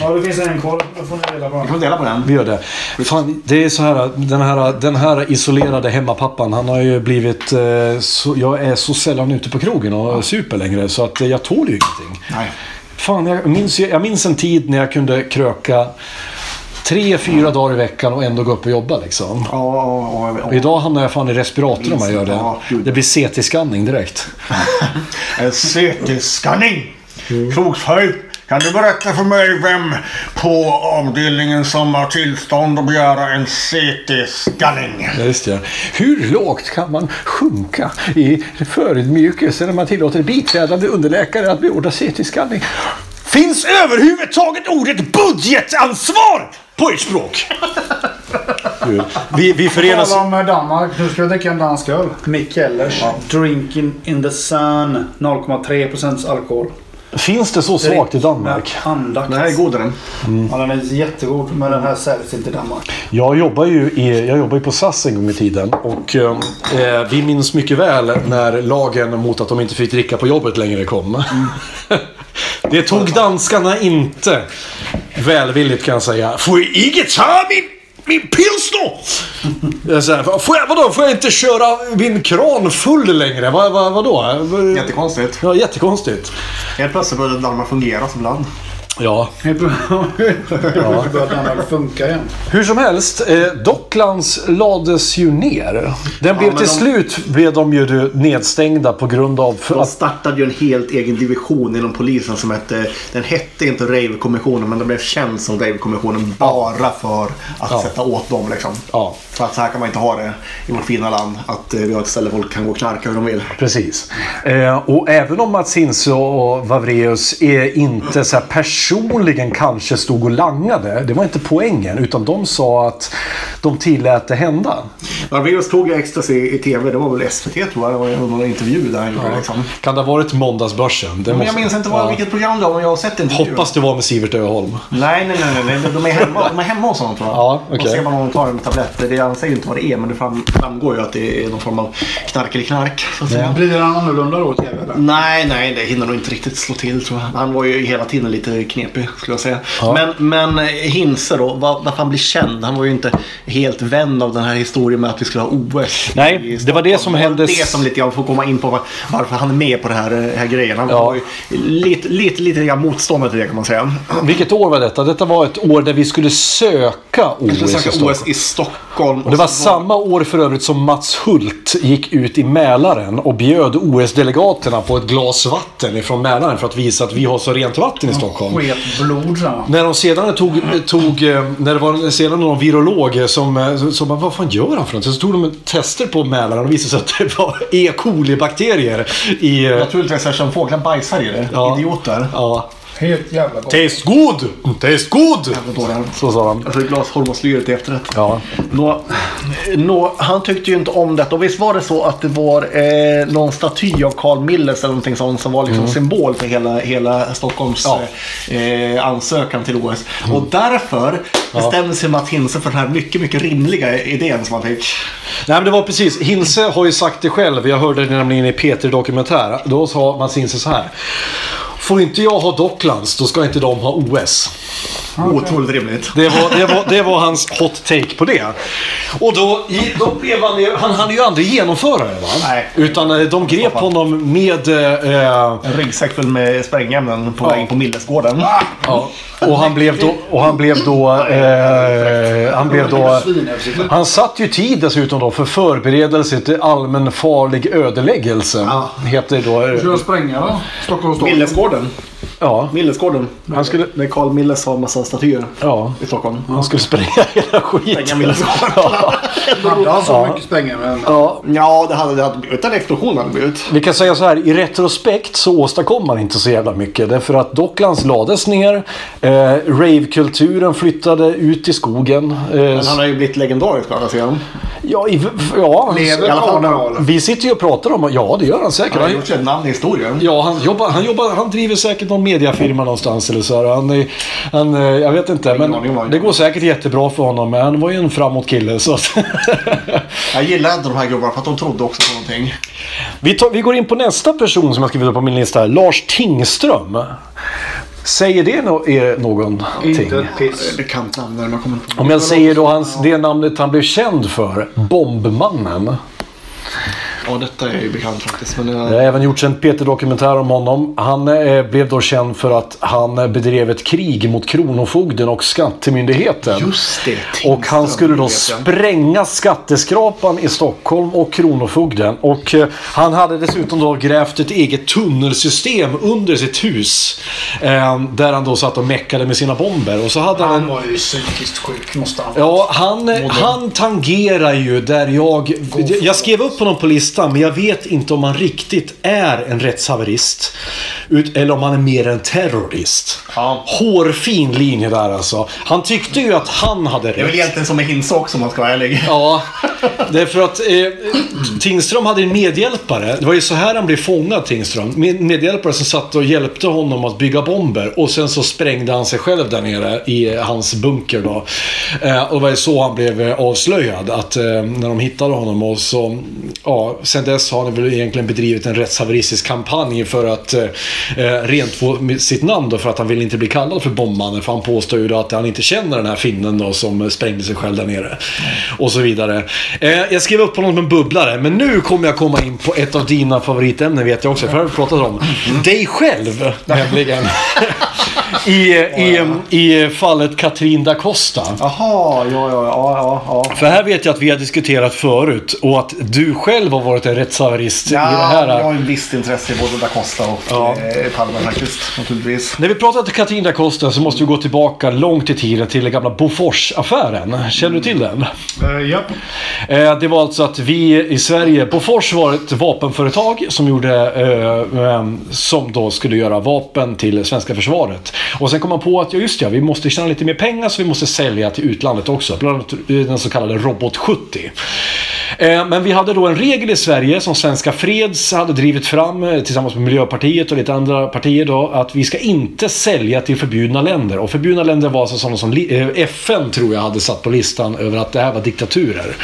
Ja, det finns en kvar. Då får ni dela på Vi den. kan dela på den. Vi gör det. Fan, det är så här, den här, den här isolerade hemmapappan, han har ju blivit... Eh, så, jag är så sällan ute på krogen och super längre, så att eh, jag tål ju ingenting. Nej. Fan, jag minns, jag minns en tid när jag kunde kröka tre, fyra dagar i veckan och ändå gå upp och jobba liksom. Ja, ja, ja, idag hamnar jag fan i respirator om jag gör det. Ja. Det blir CT-skanning direkt. En CT-skanning. Krokshöjd. Kan du berätta för mig vem på avdelningen som har tillstånd att begära en CT-skanning? Ja, just det. Hur lågt kan man sjunka i förödmjukelse när man tillåter biträdande underläkare att beordra CT-skanning? Finns överhuvudtaget ordet budgetansvar på ert språk? Vi, vi förenas... Tala om Danmark. Nu ska vi dricka en dansk öl. Mikkellers. Drinking in the sun. 0,3% alkohol. Finns det så svagt i Danmark? Andakt. Den här är god den. Ja, den är jättegod. Men den här säljs inte i Danmark. Jag jobbar ju, i, jag jobbar på SAS en gång i tiden och eh, vi minns mycket väl när lagen mot att de inte fick dricka på jobbet längre kom. Det tog danskarna inte välvilligt kan jag säga. Får jag inte ta min, min pilsner? Får jag, vadå, får jag inte köra min kran full längre? Vad, vad, vadå? Jättekonstigt. Ja, jättekonstigt. Helt plötsligt började Danmark fungera som land. Ja. Den väl funka igen. Hur som helst, eh, Docklands lades ju ner. Den blev till de- slut blev de ju nedstängda på grund av för De startade ju en helt egen division inom polisen som hette, den hette inte Rave-kommissionen men den blev känd som Rave-kommissionen bara för att Ja. sätta åt dem liksom. Ja. För att så här kan man inte ha det i vårt fina land. Att eh, vi har ett ställe folk kan gå och knarka hur de vill. Precis. Eh, och även om Mats Hinse och Vavreus är inte så här personligen kanske stod och langade. Det var inte poängen. Utan de sa att de tillät det hända. Barbados tog ju ecstasy i tv. Det var väl SVT tror jag. Det var någon intervju där han gjorde det, liksom. Kan det ha varit Måndagsbörsen? Det Men måste- jag minns inte vad, Ja. vilket program det var men jag har sett intervjun. Hoppas det var med Sivert Öholm. Nej, nej, nej, nej, nej. De är hemma, de är hemma hos honom tror jag. Ja, okej. Då ser man honom ta en tablett. Det, han säger ju inte vad det är men det fram, framgår ju att det är någon form av knark eller knark. Så att säga. Blir den annorlunda då i TV? Eller? Nej, nej, det hinner nog inte riktigt slå till tror jag. Han var ju hela tiden lite knepig skulle jag säga. Ja. Men, men eh, Hinse då, var, varför han blir känd? Han var ju inte helt vän av den här historien med att vi skulle ha OS. Nej, det var det som hände- Det som lite grann får komma in på var, varför han är med på den här, eh, här grejen. Han Ja. var ju lite, lite, lite grann motståndare till det kan man säga. Vilket år var detta? Detta var ett år där vi skulle söka OS i skulle söka Stockholm. OS i Stockholm. Och det var samma år för övrigt som Mats Hult gick ut i Mälaren och bjöd OS-delegaterna på ett glas vatten ifrån Mälaren för att visa att vi har så rent vatten i Stockholm. Blod. När de sedan tog, tog eh, när det var sedan någon virolog som, eh, som bara, vad fan gör han för något? Så tog de tester på Mälaren och visade sig att det var E. coli-bakterier i... eh, Naturligtvis eftersom fåglar bajsar i det. Ja. Idioter. Ja. Helt jävla gott. Taste good! Taste good! Så sa de. Alltså ett glas hormoslyr till efterrätt. Ja. Nå, nå, han tyckte ju inte om detta. Och visst var det så att det var eh, någon staty av Carl Milles eller någonting sånt som var liksom symbol för hela, hela Stockholms Ja. eh, ansökan till OS. Och därför bestämde sig Mats Hinse för den här mycket, mycket rimliga idén som han fick. Nej men det var precis. Hinse har ju sagt det själv. Jag hörde det nämligen i P3 Dokumentär. Då sa Mats Hinse så här. Får inte jag ha Docklands, då ska inte de ha OS. Otroligt rimligt. Det var, det, var, det var hans hot take på det. Och då, då blev han, ju- han hann ju aldrig genomföra det va? Nej. Utan eh, de grep honom med... Eh, En ryggsäck full med sprängämnen på väg in på Millesgården. ja, och han blev då... Och han blev då... Eh, han blev då... Han satt ju tid dessutom då för förberedelse till allmän farlig ödeläggelse. Heter det då. Ska eh, jag spränga då? Stockholms stad? Millesgården. Ja, Millesgården. Han skulle- Där Carl Milles har massa statyer ja. i Stockholm. Han skulle spränga hela skiten. Spränga Millesgården. Ja. Hade han så mycket sprängämnen? Ja, Ja, det hade, det hade blivit en explosion. Hade det blivit. Vi kan säga så här, i retrospekt så åstadkom man inte så jävla mycket. Därför att Docklands lades ner. Eh, Rave-kulturen flyttade ut i skogen. Eh, Men han har ju blivit legendarisk å andra sidan. ja, i, ja, Lever i alla fall- vi sitter ju och pratar om Ja, det gör han säkert. Han har gjort sig ett namn i historien. ja, han, jobbar, han, jobbar, han driver säkert någon mediafirma någonstans eller så. Här. Han, är- han, eh, jag vet inte, men det går säkert jättebra för honom. Men han var ju en framåt kille. Så Jag gillade de här gubbarna för att de trodde också på någonting. vi, tar, vi går in på nästa person som jag skrivit upp på min lista. här. Lars Tingström. Säger det no, er någonting? Inte ett piss. Bekant namn när man kommer på. Om jag säger då hans, det namnet han blev känd för. Bombmannen. Ja, detta är ju bekant faktiskt. Men Det jag... har även gjorts en Peter-dokumentär om honom. Han eh, blev då känd för att han eh, bedrev ett krig mot Kronofogden och Skattemyndigheten. Just det. Och han skulle då spränga skatteskrapan i Stockholm och Kronofogden. Och eh, han hade dessutom då grävt ett eget tunnelsystem under sitt hus. Eh, där han då satt och meckade med sina bomber. Och så hade han Han var ju psykiskt sjuk måste han Ja, han, han tangerar ju där jag... Jag skrev upp honom på listan, men jag vet inte om han riktigt är en rättshaverist. Ut, eller om han är mer en terrorist. Ja. Hårfin linje där alltså. Han tyckte ju att han hade Det är väl rätt. egentligen som Hinse också om man ska vara ärlig. Ja, därför att eh, Tingström hade en medhjälpare. Det var ju så här han blev fångad, Tingström. Med, medhjälpare som satt och hjälpte honom att bygga bomber. Och sen så sprängde han sig själv där nere i hans bunker då. Eh, och det var ju så han blev eh, avslöjad. Att eh, när de hittade honom och så... Ja, sen dess har han väl egentligen bedrivit en rättshaveristisk kampanj för att eh, eh, rent få sitt namn då. För att han vill inte bli kallad för bombmannen. För han påstår ju då att han inte känner den här finnen då som eh, sprängde sig själv där nere. Och så vidare. Eh, jag skrev upp honom som en bubblare. Men nu kommer jag komma in på ett av dina favoritämnen vet jag också. För det har vi pratat om. Dig själv nämligen. I, i, I fallet Katrin da Costa. Jaha, ja, ja, ja, ja, ja. För här vet jag att vi har diskuterat förut och att du själv har varit en rättshaverist i det Ja, här. jag har ju visst intresse i både da Costa och Ja. eh, Palme faktiskt, naturligtvis. När vi pratar till Katrin da Costa så måste vi gå tillbaka långt i tiden till den gamla Bofors-affären. Känner du till den? Eh, japp. Eh, Det var alltså att vi i Sverige, Bofors var ett vapenföretag som gjorde, eh, eh, som då skulle göra vapen till svenska försvaret. Och sen kom man på att, ja just ja, vi måste tjäna lite mer pengar så vi måste sälja till utlandet också. Bland annat den så kallade Robot 70. Eh, Men vi hade då en regel i Sverige som Svenska Freds hade drivit fram eh, tillsammans med Miljöpartiet och lite andra partier då. Att vi ska inte sälja till förbjudna länder. Och förbjudna länder var alltså sådana som eh, FN tror jag hade satt på listan över att det här var diktaturer.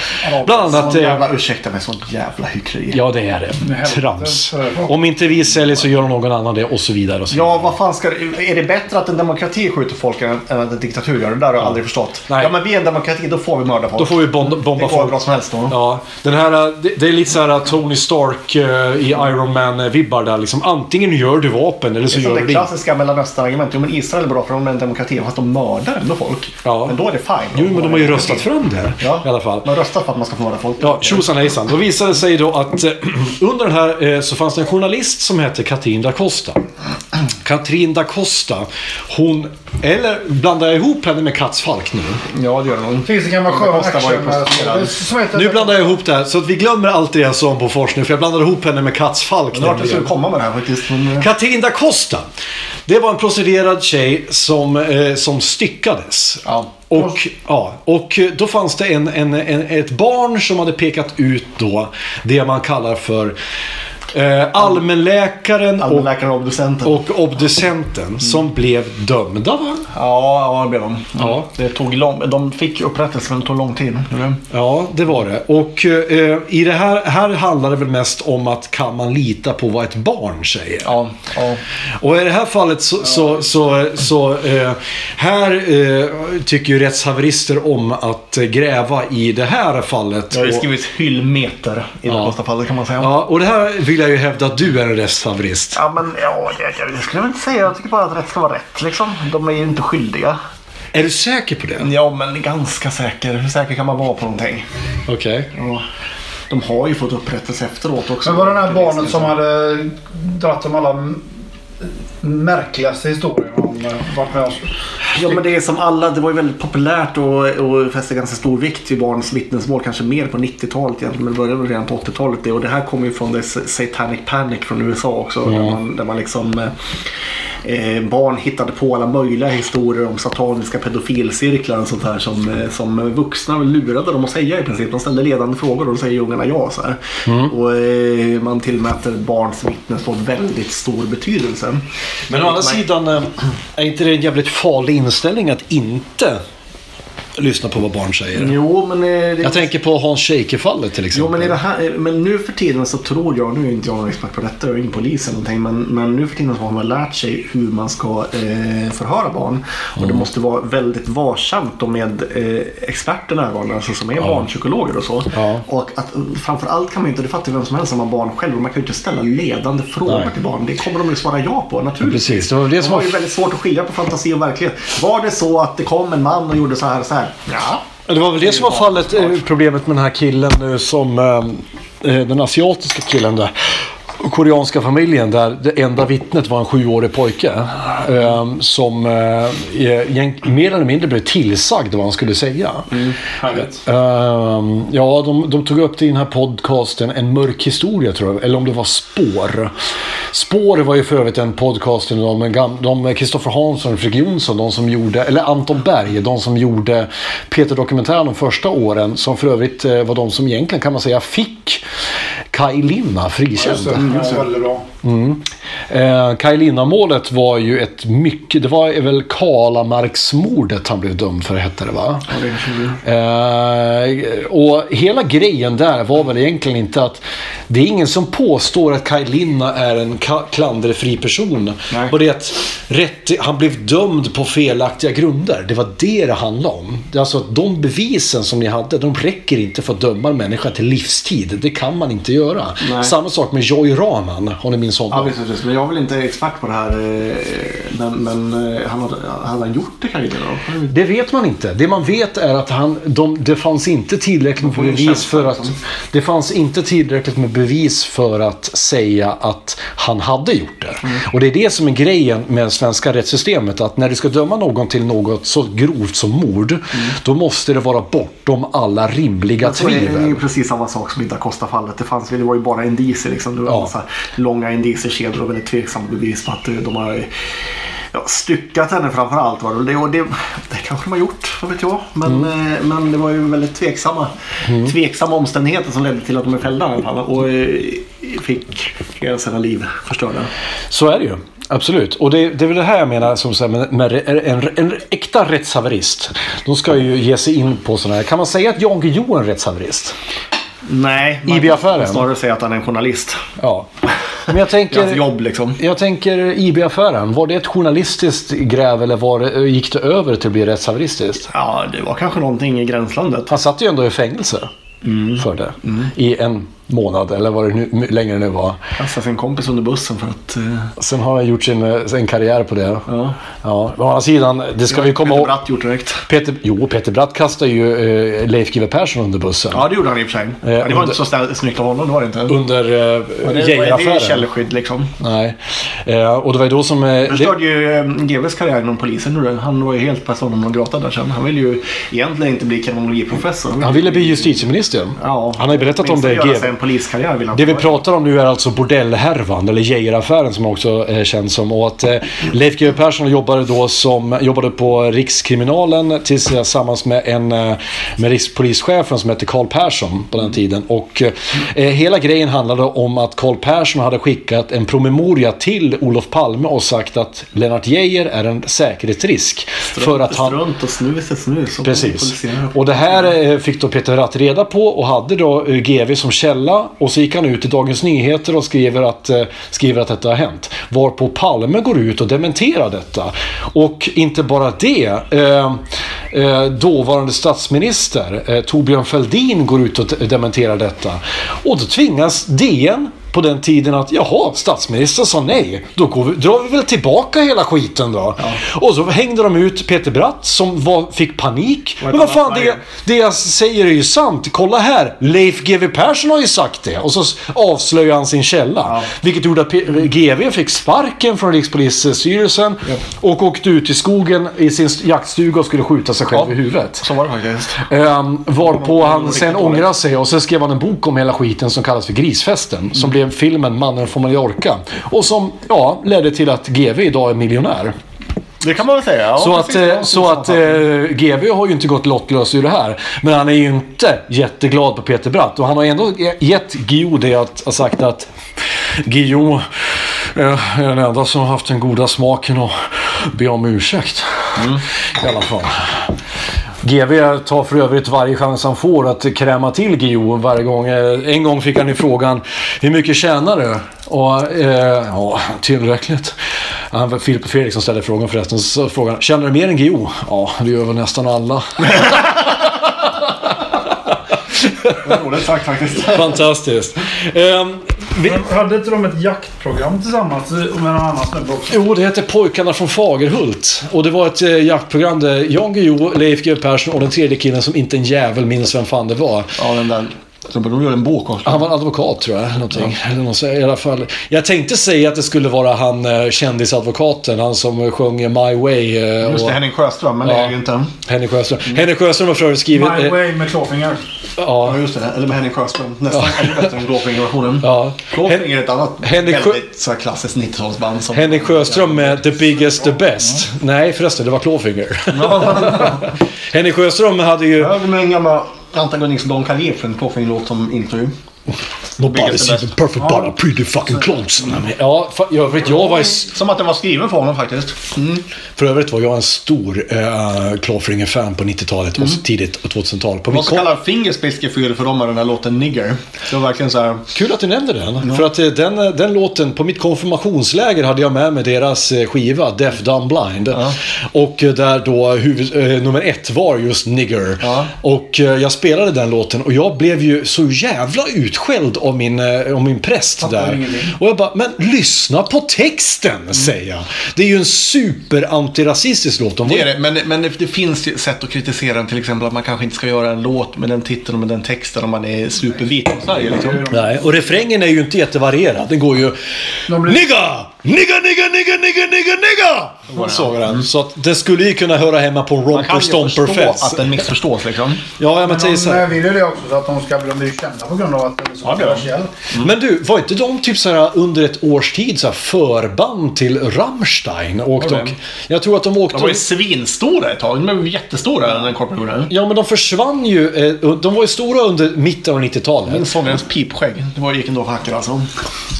Bland annat... Sån eh, jävla, ursäkta mig, sånt jävla hyckleri. Ja, det är det. helvete. Trams. Om inte vi säljer så gör någon annan det och så vidare. Och så Ja, vidare. vad fan ska det, Är det bättre att en demokrati skjuter folk än att en diktatur gör det? Det där har jag aldrig förstått. Nej. Ja, men vi är en demokrati, då får vi mörda folk. Då får vi bomba, det bomba går folk. bra som helst då. Ja, den här, det, det är lite så här Tony Stark eh, i Iron Man-vibbar där. Liksom, antingen gör du vapen eller så Det gör det du det inte. klassiska Mellanöstern-argumentet. Jo, men Israel är bra för de är en demokrati, fast de mördar ändå folk. Ja. Men då är det fine. Jo, men de har ju röstat fram det Ja. i alla fall. De har röstat för att man ska få mörda folk. Ja, tjosan hejsan. Då visade det sig då att eh, under den här eh, så fanns det en journalist som hette Katrin da Costa. Katrin da Costa, hon... Eller blandar jag ihop henne med Kats Falk nu? Ja, det gör de. Finns en gammal skön Costa var ju action. prostituerad. eh, som heter- Nu blandar jag ihop det här, så att vi glömmer allt det jag sa om Bofors nu, för jag blandade ihop henne med Kats Falk. Att jag skulle komma med det här faktiskt. Men, eh, Katrin da Costa. Det var en prostituerad tjej som, eh, som styckades. Ja. Och, ja, och då fanns det en, en, en, ett barn som hade pekat ut då det man kallar för eh, allmänläkaren och, Allmänläkaren och obducenten. och obducenten som blev dömda va? Ja, ja, det blev de. Ja. Det tog lång, de fick upprättelse, men det tog lång tid. Det? Ja, det var det. Och eh, i det här, här handlar det väl mest om att kan man lita på vad ett barn säger? Ja, ja. Och i det här fallet så, så, så, så eh, här eh, tycker ju rättshaverister om att gräva i det här fallet. Det har ju skrivits hyllmeter i det Ja. första fallet kan man säga. Ja, och det här vill jag ju hävda att du är en rättshaverist. Ja, men ja, jag, jag, jag skulle väl inte säga. Jag tycker bara att rätt ska vara rätt. Liksom. De är ju inte skyldiga. Är du säker på det? Ja, men ganska säker. Hur säker kan man vara på någonting? Okej. Ja. De har ju fått upprättelse efteråt också. Men var det här barnet som hade dratt om alla m- märkligaste historierna eh, varit med oss? Ja, men det är som alla. Det var ju väldigt populärt och, och fäste ganska stor vikt vid barns vittnesmål. Kanske mer på 90-talet egentligen. Men det började väl redan på 80-talet. det. Och det här kommer ju från The Satanic Panic från USA också. Där, man, där man liksom... eh, Eh, barn hittade på alla möjliga historier om sataniska pedofilcirklar och sånt här som, eh, som vuxna lurade dem att säga i princip. De ställde ledande frågor och då säger ungarna ja. Så här. Och eh, man tillmäter barns vittnesmål väldigt stor betydelse. Men å andra sidan, eh, är inte det en jävligt farlig inställning att inte lyssna på vad barn säger? Jo, men... eh, Det, Jag tänker på Hans Scheike-fallet till Jo, exempel. men, i det här, men nu för tiden så tror jag, nu är inte jag någon expert på detta, jag är ingen polis eller någonting, men, men nu för tiden så har man lärt sig hur man ska eh, förhöra barn. Och Mm. det måste vara väldigt varsamt och med eh, experter närvarande, alltså som är barnpsykologer och så. Ja. Och att, framförallt kan man ju inte, det fattar vem som helst som har barn själv, och man kan ju inte ställa ledande frågor Nej. till barn. Det kommer de ju svara ja på naturligtvis. Precis, det var det som De har ju väldigt svårt att skilja på fantasi och verklighet. Var det så att det kom en man och gjorde så här och så här? Ja. Det var väl det som var fallet, eh, problemet med den här killen nu som, eh, eh, den asiatiska killen där. Koreanska familjen där det enda vittnet var en sjuårig pojke. Eh, som eh, mer eller mindre blev tillsagd vad han skulle säga. Härligt. Ehm, ja, de, de tog upp det i den här podcasten En mörk historia tror jag. Eller om det var Spår. Spår var ju för övrigt en podcast med Kristoffer Hansson och Fredrik Jonsson. De som gjorde, eller Anton Berg. De som gjorde Peter-dokumentären de första åren. Som för övrigt eh, var de som egentligen kan man säga fick Kaj Linna frikänd. Just det. Ja, väldigt bra. Eh, Kaj Linna-målet var ju ett mycket, det var väl Kalamarksmordet han blev dömd för hette det va? Eh, och hela grejen där var väl egentligen inte att det är ingen som påstår att Kaj Linna är en klanderfri person. Nej. Och det är att rätt, han blev dömd på felaktiga grunder. Det var det det handlade om. Alltså att de bevisen som ni hade, de räcker inte för att döma en människa till livstid. Det kan man inte göra. Nej. Samma sak med Joy Rahman, har ni minns Ja, honom? visst, visst. Det jag är väl inte expert på det här. eh, Men, men eh, han hade, hade han gjort det kanske då? Det vet man inte. Det man vet är att han, de, det fanns inte tillräckligt med bevis för att... liksom. Det fanns inte tillräckligt med bevis för att säga att han hade gjort det. Mm. Och det är det som är grejen med det svenska rättssystemet. Att när du ska döma någon till något så grovt som mord. Mm. Då måste det vara bortom alla rimliga är det är tvivel. ju precis samma sak som i Da Costa-fallet. Det, fanns, det var ju bara indicier. Liksom. Det var Ja. långa indiciekedjor och väldigt tveksamma bevis på att eh, de har ja, styckat henne framför allt. Var det, och det, det kanske de har gjort, vad vet jag. Men, Mm. eh, men det var ju väldigt tveksamma, tveksamma omständigheter som ledde till att de är fällda i alla fall. Och eh, fick hela sina liv förstörda. Så är det ju. Absolut. Och det, det är väl det här jag menar som så med, med en, en äkta rättshaverist. De ska ju ge sig in på sådana här. Kan man säga att Jan Guillou är en rättshaverist? Nej, man IB-affären. snarare säga att han är en journalist. Ja. Men jag hans tänker... jobb liksom. Jag tänker IB-affären. Var det ett journalistiskt gräv eller var det, gick det över till att bli rättshaveristiskt? Ja, det var kanske någonting i gränslandet. Han satt ju ändå i fängelse för det. I en månad eller vad det nu, längre nu var. Kastade sin kompis under bussen för att... Eh, Sen har han gjort sin, eh, sin karriär på det. ja. Ja, å andra sidan, det ska vi komma Peter ihåg. Bratt gjort direkt. Peter, jo, Peter Bratt kastade ju eh, Leif GW Persson under bussen. Ja, det gjorde han i och för sig. Ja, det var under- inte så snyggt av honom, det var det inte. Under eh, Ja, det, det är källskydd liksom. Nej. Eh, och det var ju då som... Eh, Det förstörde ju eh, GWs karriär inom polisen. nu. Han var ju helt personen non grata där sen. Han ville ju egentligen inte bli kriminologiprofessor. han ville bli justitieminister. Ja, Han har ju berättat om det. GW. En poliskarriär vill han Det vi pratar om nu är alltså bordellhärvan, eller Geijeraffären som också är känd som. Och att eh, Leif GW Persson jobbade då som, jobbade på Rikskriminalen tillsammans med en, eh, med rikspolischefen som hette Carl Persson på den tiden. Och eh, hela grejen handlade om att Carl Persson hade skickat en promemoria till Olof Palme och sagt att Lennart Geijer är en säkerhetsrisk. För att han, Strunt och snus är snus. Precis. Och det här eh, fick då Peter Ratt reda på och hade då eh, GV som källa. Och så gick han ut i Dagens Nyheter och skriver att, eh, skriver att detta har hänt. Varpå Palme går ut och dementerar detta. Och inte bara det. Eh, eh, dåvarande statsminister eh, Torbjörn Fälldin går ut och dementerar detta. Och då tvingas DN på den tiden att jaha, statsministern sa nej. Då går vi, drar vi väl tillbaka hela skiten då. Och så hängde de ut Peter Bratt som var, fick panik. Men vad fan, det, det jag säger är ju sant. Kolla här, Leif GW Persson har ju sagt det. Och så avslöjar han sin källa. Vilket gjorde att P- GW fick sparken från Rikspolisstyrelsen och åkte ut i skogen i sin jaktstuga och skulle skjuta sig själv i huvudet. Så var det faktiskt. Um, varpå han sen ångrade sig och så skrev han en bok om hela skiten som kallas för Grisfesten. Som blev filmen Mannen från Mallorca. Och som ja, ledde till att GV idag är miljonär. Det kan man väl säga. Ja, så att, precis. eh, så att eh, GV har ju inte gått lottlös ur det här. Men han är ju inte jätteglad på Peter Bratt. Och han har ändå gett Guillou det att ha sagt att Guillou eh, är den enda som har haft den goda smaken att be om ursäkt. I alla fall. GV tar för övrigt varje chans han får att kräma till Guillou varje gång. Eh, en gång fick han ju frågan Hur mycket tjänar du? Och eh, ja, tillräckligt. Han var Filip Fredriksson ställde frågan förresten. Så frågan han, Tjänar du mer än Guillou? Ja, det gör väl nästan alla. Roligt sagt faktiskt. Fantastiskt. Ehm, vi, Men hade inte de ett jaktprogram tillsammans med någon annan snubbe också? Jo, det hette Pojkarna från Fagerhult. Och det var ett eh, jaktprogram där Jan Guillou, Leif GW Persson och den tredje killen som inte en jävel minns vem fan det var. Ja, den där. Så de gör en bok också. Han var advokat tror jag. eller Någonting. Eller något, så, i alla fall. Jag tänkte säga att det skulle vara han eh, kändisadvokaten. Han som sjöng My Way. eh, Just och det, Henning Sjöström. Men det Ja. är det ju inte. Henrik Sjöström. Henrik Sjöström har för övrigt skrivit... My Way med Clawfinger. ja, Ja, just det. Eller med Henning Sjöström. Nästan ännu bättre än Glåfinger-versionen. ja. Glåfinger är ett annat Henrik Sjö- väldigt så här klassiskt 90-talsband. Som... Henrik Sjöström med The Biggest The Best. Nej förresten, det var Clawfinger. Henrik Sjöström hade ju... Jag med en gammal antagonist Don Carlier för en Glåfinger-låt som intro. Nobody's even perfect but I'm pretty fucking close. Ja, fa- jag vet, jag var... i Som att den var skriven för honom faktiskt. Mm. För övrigt var jag en stor uh, Clawfinger-fan på 90-talet och tidigt 2000-tal. På Vad kallar fingerspitzgefühl för dem är den här låten Nigger. Det var verkligen så här. Kul att du nämnde den. För att eh, den, eh, den låten, på mitt konfirmationsläger hade jag med mig deras skiva Deaf Dumb Blind. Och eh, där då huvud, eh, nummer ett var just Nigger. Ja. Och eh, jag spelade den låten och jag blev ju så jävla utskälld av min, eh, av min präst där. ingenting. Och jag bara, men lyssna på texten, säger jag. Det är ju en super-antirasistisk låt. De Det är det, men, men det, finns ju sätt att kritisera den. Till exempel att man kanske inte ska göra en låt med den titeln och med den texten om man är supervit i Sverige. Liksom. Nej, och refrängen är ju inte jättevarierad. Den går ju... Blir- Nigga! Nigga, nigga, nigga, nigga, nigga, nigga! Så går den. Så att den skulle ju kunna höra hemma på Romper kan ju Stomper Fest. att den missförstås liksom. Ja, ja, men säg Men så här. vill ju det också så att de ska bli kända på grund av att den är så Ja, det är de. kommersiell. Men du, var inte de typ så här under ett års tid så här förband till Rammstein? Åkte Var och, det? jag tror att de åkte... De var ju svinstora ett tag. De var jättestora när Korpen det. Ja, men de försvann ju. eh, De var ju stora under mitten av 90-talet. Min sångarens pipskägg. Det var, gick ändå för hacken alltså.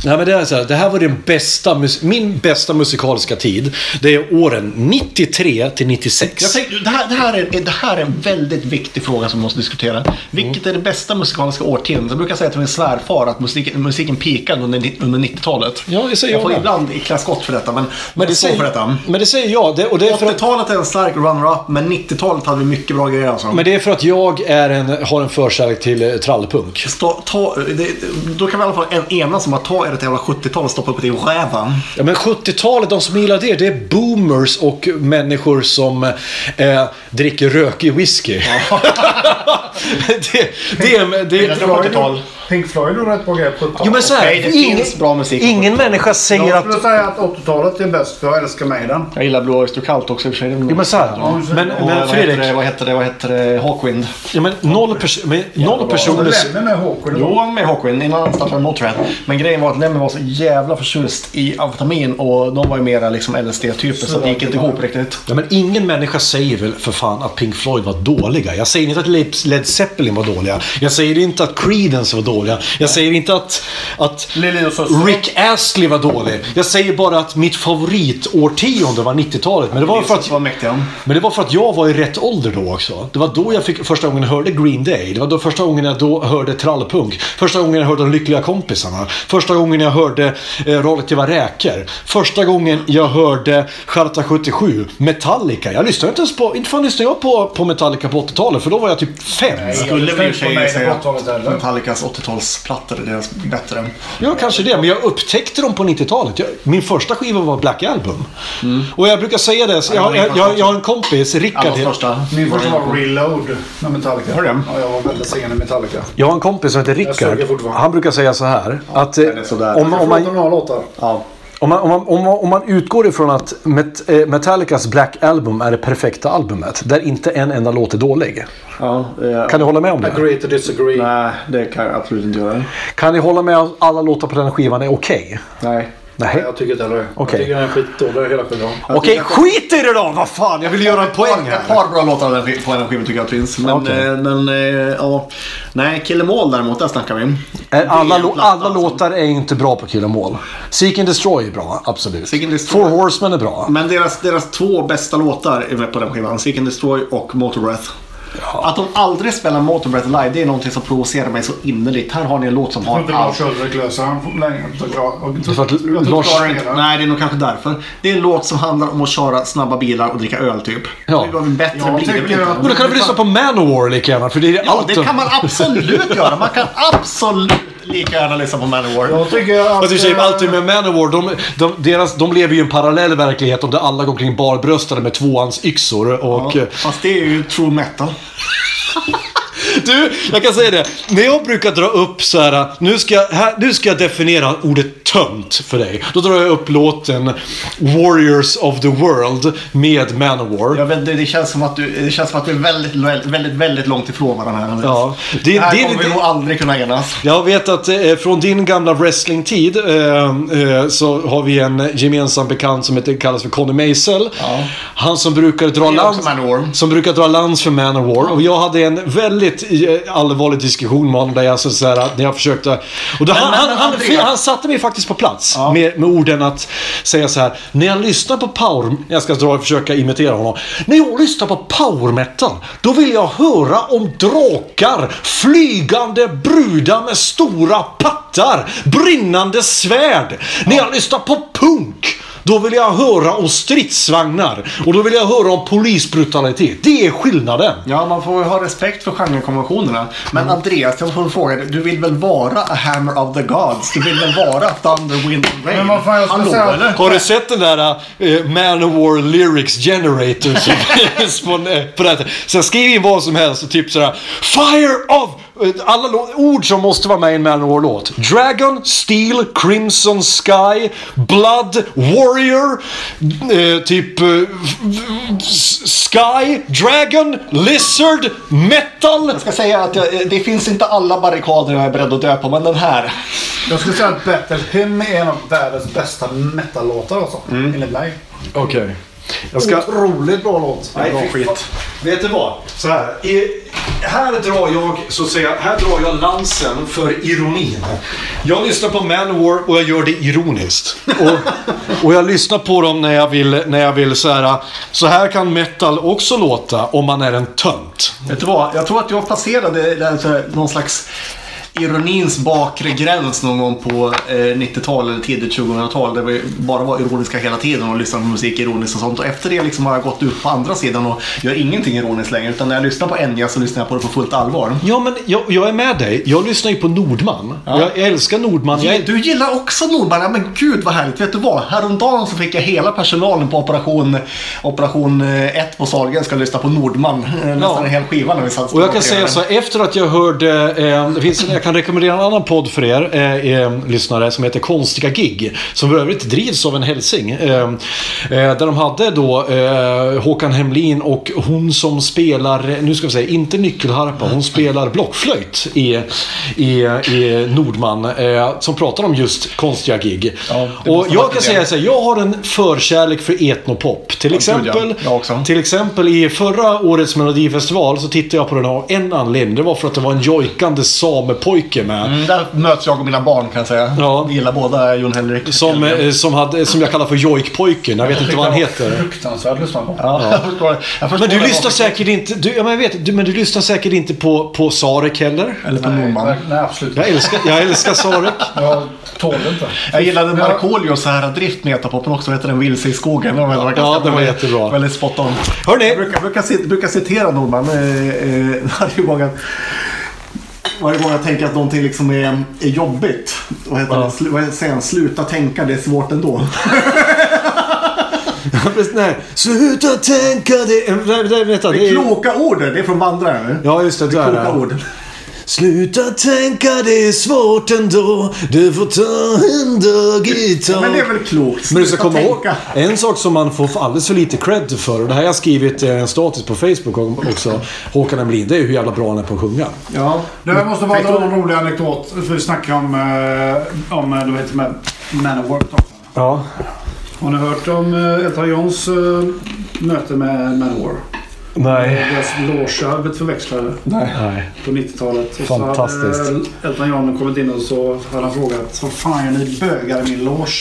Nej, men det, är så här, det här var den bästa, mus- min bästa musikaliska tid. Det är åren 93 till 96. Jag tänkte, det, här, det, här är, det här är en väldigt viktig fråga som vi måste diskutera. Vilket är det bästa musikaliska årtiondet? Jag brukar säga till min svärfar att musiken, musiken peakade under, under 90-talet. Ja, det säger jag jag får med. ibland klä skott för detta, men, men, det säger, för detta. men det säger jag. Det, och det är för att, 80-talet är en stark runner-up, men 90-talet hade vi mycket bra grejer alltså. men det är för att jag är en, har en förkärlek till eh, trallpunk. Stå, ta, det, då kan vi i alla fall en, enas om att ta ert jävla 70-tal och stoppa upp det i räven. Ja, men 70-talet, de som gillar det, det är boomers och människor som eh, dricker rökig whisky. det, det, är- det, Jag tror 70-tal. Pink Floyd gjorde rätt bra grejer på 70-talet. Jo men så här, Okej, det ingen, finns bra musik på ingen människa säger Jag att... skulle säga att 80-talet är bäst för jag älskar Maiden. Jag gillar Blue Oyster Cult också i och för sig. Jo men så här, men, Och men vad Fredrik, Heter det, vad heter det? Vad heter det? Hawkwind. ja, men noll, pers men noll personer... Lemmy med Håkon. Jo, han med Hawkwind innan han startade Motörhead. Men grejen var att Lemmy var så jävla förtjust i amfetamin och de var ju mera liksom LSD-typer så det gick inte ihop riktigt. Ja, men ingen människa säger väl för fan att Pink Floyd var dåliga. Jag säger inte att Led Led Zeppelin var dåliga. Jag säger inte att Creedence var dåliga. Jag säger inte att, att. Rick Astley var dålig. Jag säger bara att mitt favoritårtionde var 90-talet. Men det var för att... Var. Men det var för att jag var i rätt ålder då också. Det var då jag fick första gången hörde Green Day. Det var då första gången jag då hörde trallpunk. Första gången jag hörde De Lyckliga Kompisarna. Första gången jag hörde eh, Radioaktiva Räkor. Första gången jag hörde Charta 77. Metallica. Jag lyssnade inte ens på... Inte fan lyssnade jag på, på Metallica på 80-talet. För då var jag typ fem. Skulle vi i och för sig säga på 80-talet heller. att Metallicas 80-talsplattor är deras bättre. Ja, kanske det. Men jag upptäckte dem på 90-talet. Jag, min första skiva var Black Album. Och jag brukar säga det. så Jag, jag, jag, jag har en kompis, Rickard. Första. Min första var Reload med Metallica. Hör du? Ja, jag var väldigt sen i Metallica. Jag har en kompis som heter Rickard. Han brukar säga så här. Att eh, det är sådär. om, om, Man, låtar. Ja. Om, man, om, man, om, man, om man utgår ifrån att Met, eh, Metallicas Black Album är det perfekta albumet. Där inte en enda låt är dålig. ja eh, Kan ni hålla med om det? Agree to disagree. Nej, det kan jag absolut inte göra. Kan ni hålla med om att alla låtar på den skivan är okej? Nej. Nej. Nej, jag tycker inte heller det. Jag tycker den är skitdålig hela skivan. Okej, skit i det då! Vad fan, jag vill göra en poäng Ett här. par bra låtar på den skivan tycker jag finns. Men, Okej. eh, men eh, ja. Nej, Kill 'Em All däremot, där snackar vi. Är Alla, platta, alla alltså. låtar är inte bra på Kill 'Em All. Seek and Destroy är bra, absolut. Seek and Destroy. Four Horsemen är bra. Men deras, deras två bästa låtar är med på den skivan. Seek and Destroy och Motorbreath. Att de aldrig spelar Motorbreath live, det är någonting som provocerar mig så innerligt. Här har ni en låt som har inte allt. Nej, det är nog kanske därför. Det är en låt som handlar om att köra snabba bilar och dricka öl typ. Ja. Det bättre Jag blir det väl inte. Men då kan du väl lyssna på Manowar lika gärna? För det är Ja, allt det kan man absolut göra. Man kan absolut lika gärna lyssna på Manowar. Jag tycker att... Fast i och för sig, alltid med Manowar, de, de, deras, de lever ju i en parallell verklighet där alla går omkring barbröstade med tvåans yxor och... eh, Fast det är ju true metal. Du, jag kan säga det. När jag brukar dra upp så här, nu ska, jag- här, nu ska jag definiera ordet tönt för dig. Då drar jag upp låten Warriors of the World med Manowar. Jag vet, det, känns som att du, det känns som att vi är väldigt, väldigt, väldigt, långt ifrån varandra här. Ja, det, här det, kommer vi det, nog aldrig kunna enas. Jag vet att eh, från din gamla wrestlingtid eh, eh, så har vi en gemensam bekant som heter, kallas för Conny Maisel. Han som brukar dra lans, som brukar dra för Manowar. Och jag hade en väldigt allvarlig diskussion med honom där jag så så här, när jag försökte... Och då, han, men, han, han, Andreas- han satte mig faktiskt på plats med, med orden att säga så här. När jag lyssnar på power... Jag ska dra och försöka imitera honom. När jag lyssnar på power metal, då vill jag höra om drakar, flygande brudar med stora pattar, brinnande svärd. När jag lyssnar på punk, Då vill jag höra om stridsvagnar. Och då vill jag höra om polisbrutalitet. Det är skillnaden. Ja, man får ju ha respekt för genrekonventionerna. Men Mm. Andreas, jag får fråga dig. Du vill väl vara a hammer of the gods? Du vill väl vara Thunder, Wind and Rain? Men vad fan, jag Hallå, säga- eller? Har du sett den där uh, Manowar Lyrics Generator som finns på, på nätet? Så jag skriver in vad som helst och typ sådär Fire of... Alla ord som måste vara med i en Manowar-låt. Dragon, Steel, Crimson Sky, Blood, Warrior, eh, typ eh, Sky, Dragon, Lizard, Metal. Jag ska säga att jag, det finns inte alla barrikader jag är beredd att dö på, men den här. Jag skulle säga att Battle Hymn är en av världens bästa metal-låtar alltså. Mm. Enligt mig. Okej. Jag ska... Otroligt bra låt. Nej, Bra skit. Vet du vad? Så här. I, här drar jag, så att säga, här drar jag lansen för ironin. Jag lyssnar på Manowar och jag gör det ironiskt. Och, och jag lyssnar på dem när jag vill, när jag vill så här. Så här kan metal också låta om man är en tönt. Vet du vad? Jag tror att jag passerade någon slags ironins bakre gräns någon gång på eh, 90-tal eller tidigt 2000-tal. Där vi bara var ironiska hela tiden och lyssnade på musik ironiskt och sånt. Och efter det liksom har jag gått ut på andra sidan och gör ingenting ironiskt längre. Utan när jag lyssnar på Enya så lyssnar jag på det på fullt allvar. Ja, men jag, jag är med dig. Jag lyssnar ju på Nordman. Jag, jag älskar Nordman. Jag, Du gillar också Nordman? Ja men gud vad härligt. Vet du vad? Häromdagen så fick jag hela personalen på operation, operation 1 på Sahlgrenska lyssna på Nordman. Eh, Nästan en hel skiva när vi satt Och jag kan säga så efter att jag hörde, eh, det finns, jag kan rekommendera en annan podd för er eh, lyssnare som heter Konstiga Gig. Som för övrigt drivs av en hälsing. Eh, eh, där de hade då eh, Håkan Hemlin och hon som spelar, nu ska vi säga, inte nyckelharpa, hon spelar blockflöjt i, i, i Nordman. Eh, som pratar om just konstiga gig. det och jag kan säga så här, jag har en förkärlek för etnopop. Till ja. exempel, till exempel i förra årets melodifestival så tittade jag på den av en anledning. Det var för att det var en jojkande samepojke med. Mm, där möts jag och mina barn kan jag säga. Ja. Vi gillar båda Jon Henrik. Som, eh, som, hade, som jag kallar för jojkpojken. Jag vet inte vad han heter. Fruktansvärt lyssna på. Ja, jag förstår. Jag förstår Men du lyssnar säkert inte, du, ja, men jag vet, du, men du lyssnar säkert inte på, på Sarek heller? Eller på Nej, Nordman. nej, nej, absolut Jag älskar, jag älskar Sarek. Jag tål inte. Jag gillade Markoolios så här drift med etapoppen också. Heter den Vilse i skogen? Den var Ja, den var jättebra. Väldigt spot on. Hörni. Jag brukar, brukar, cit- brukar citera Nordman. Eh, eh, varje, gång att, varje gång jag tänker att någonting liksom är, är jobbigt. Vad heter det? Slu, vad säger han? Sluta tänka, det är svårt ändå. Nej, sluta tänka det... Nej, vänta, Det det är kloka ord. Det är från Vandraren. Ja, just det. det Kloka är ord. Sluta tänka det är svårt ändå. Du får ta en dag i taget. Men det är väl klokt. Men du ska komma ihåg, en sak som man får alldeles för lite cred för, och det här har jag skrivit eh, en status på Facebook också, Håkan Emlin, det är hur jävla bra han är på att sjunga. Ja. Du, jag måste dra en rolig anekdot. För vi snackade om, eh, om eh, du vet, med Manowar. Ja. Har ni hört om eh, Elton Johns eh, möte med Manowar? Nej. Deras loge blivit förväxlade Nej. på 90-talet. Och Fantastiskt. Så hade eh, Elton John kommit in och så hade han frågat Vad fan gör ni bögar i min loge?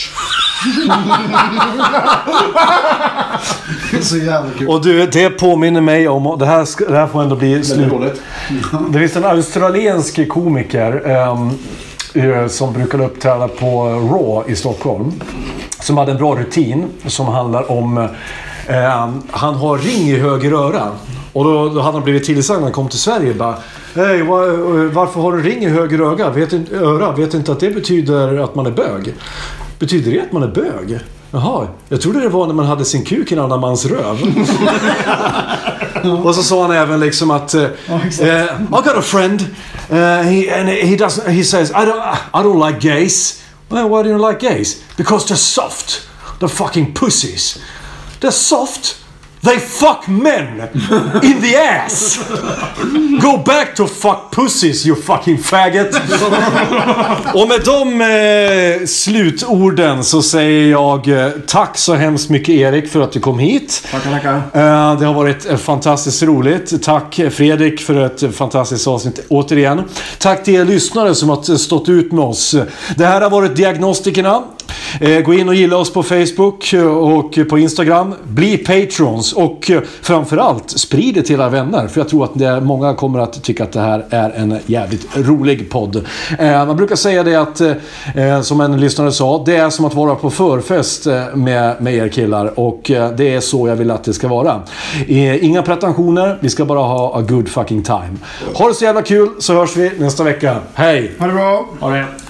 Det är så jävla kul. Och du, det påminner mig om, det här, ska, det här får ändå bli slut. Det finns en australiensk komiker eh, som brukade uppträda på Raw i Stockholm. Som hade en bra rutin som handlar om... Eh, han har ring i höger öra. Och då, då hade han blivit tillsagd när han kom till Sverige. Bara, Hej, va- eh, varför har du ring i höger öga? Vet inte, öra? Vet inte att det betyder att man är bög? Betyder det att man är bög? Jaha, jag trodde det var när man hade sin kuk i en annan mans röv. Och så sa han även liksom att... Uh, I got a friend. Uh, he, and he, doesn't, he says I don't, I don't like gays. Well, why do you like gays? Because they're soft. They're fucking pussies. They're soft. They fuck men in the ass. Go back to fuck pussies you fucking faggot. Och med de eh, slutorden så säger jag eh, tack så hemskt mycket Erik för att du kom hit. Tackar, tackar. Eh, Det har varit eh, fantastiskt roligt. Tack eh, Fredrik för ett eh, fantastiskt avsnitt återigen. Tack till er lyssnare som har stått ut med oss. Det här har varit Diagnostikerna. Eh, gå in och gilla oss på Facebook eh, och på Instagram. Bli patrons och eh, framförallt sprid det till era vänner. För jag tror att det, många kommer att tycka att det här är en jävligt rolig podd. Man brukar säga det att, som en lyssnare sa, det är som att vara på förfest med, med er killar. Och det är så jag vill att det ska vara. Inga pretensioner, vi ska bara ha a good fucking time. Ha det så jävla kul så hörs vi nästa vecka. Hej! Ha det bra. Ha det.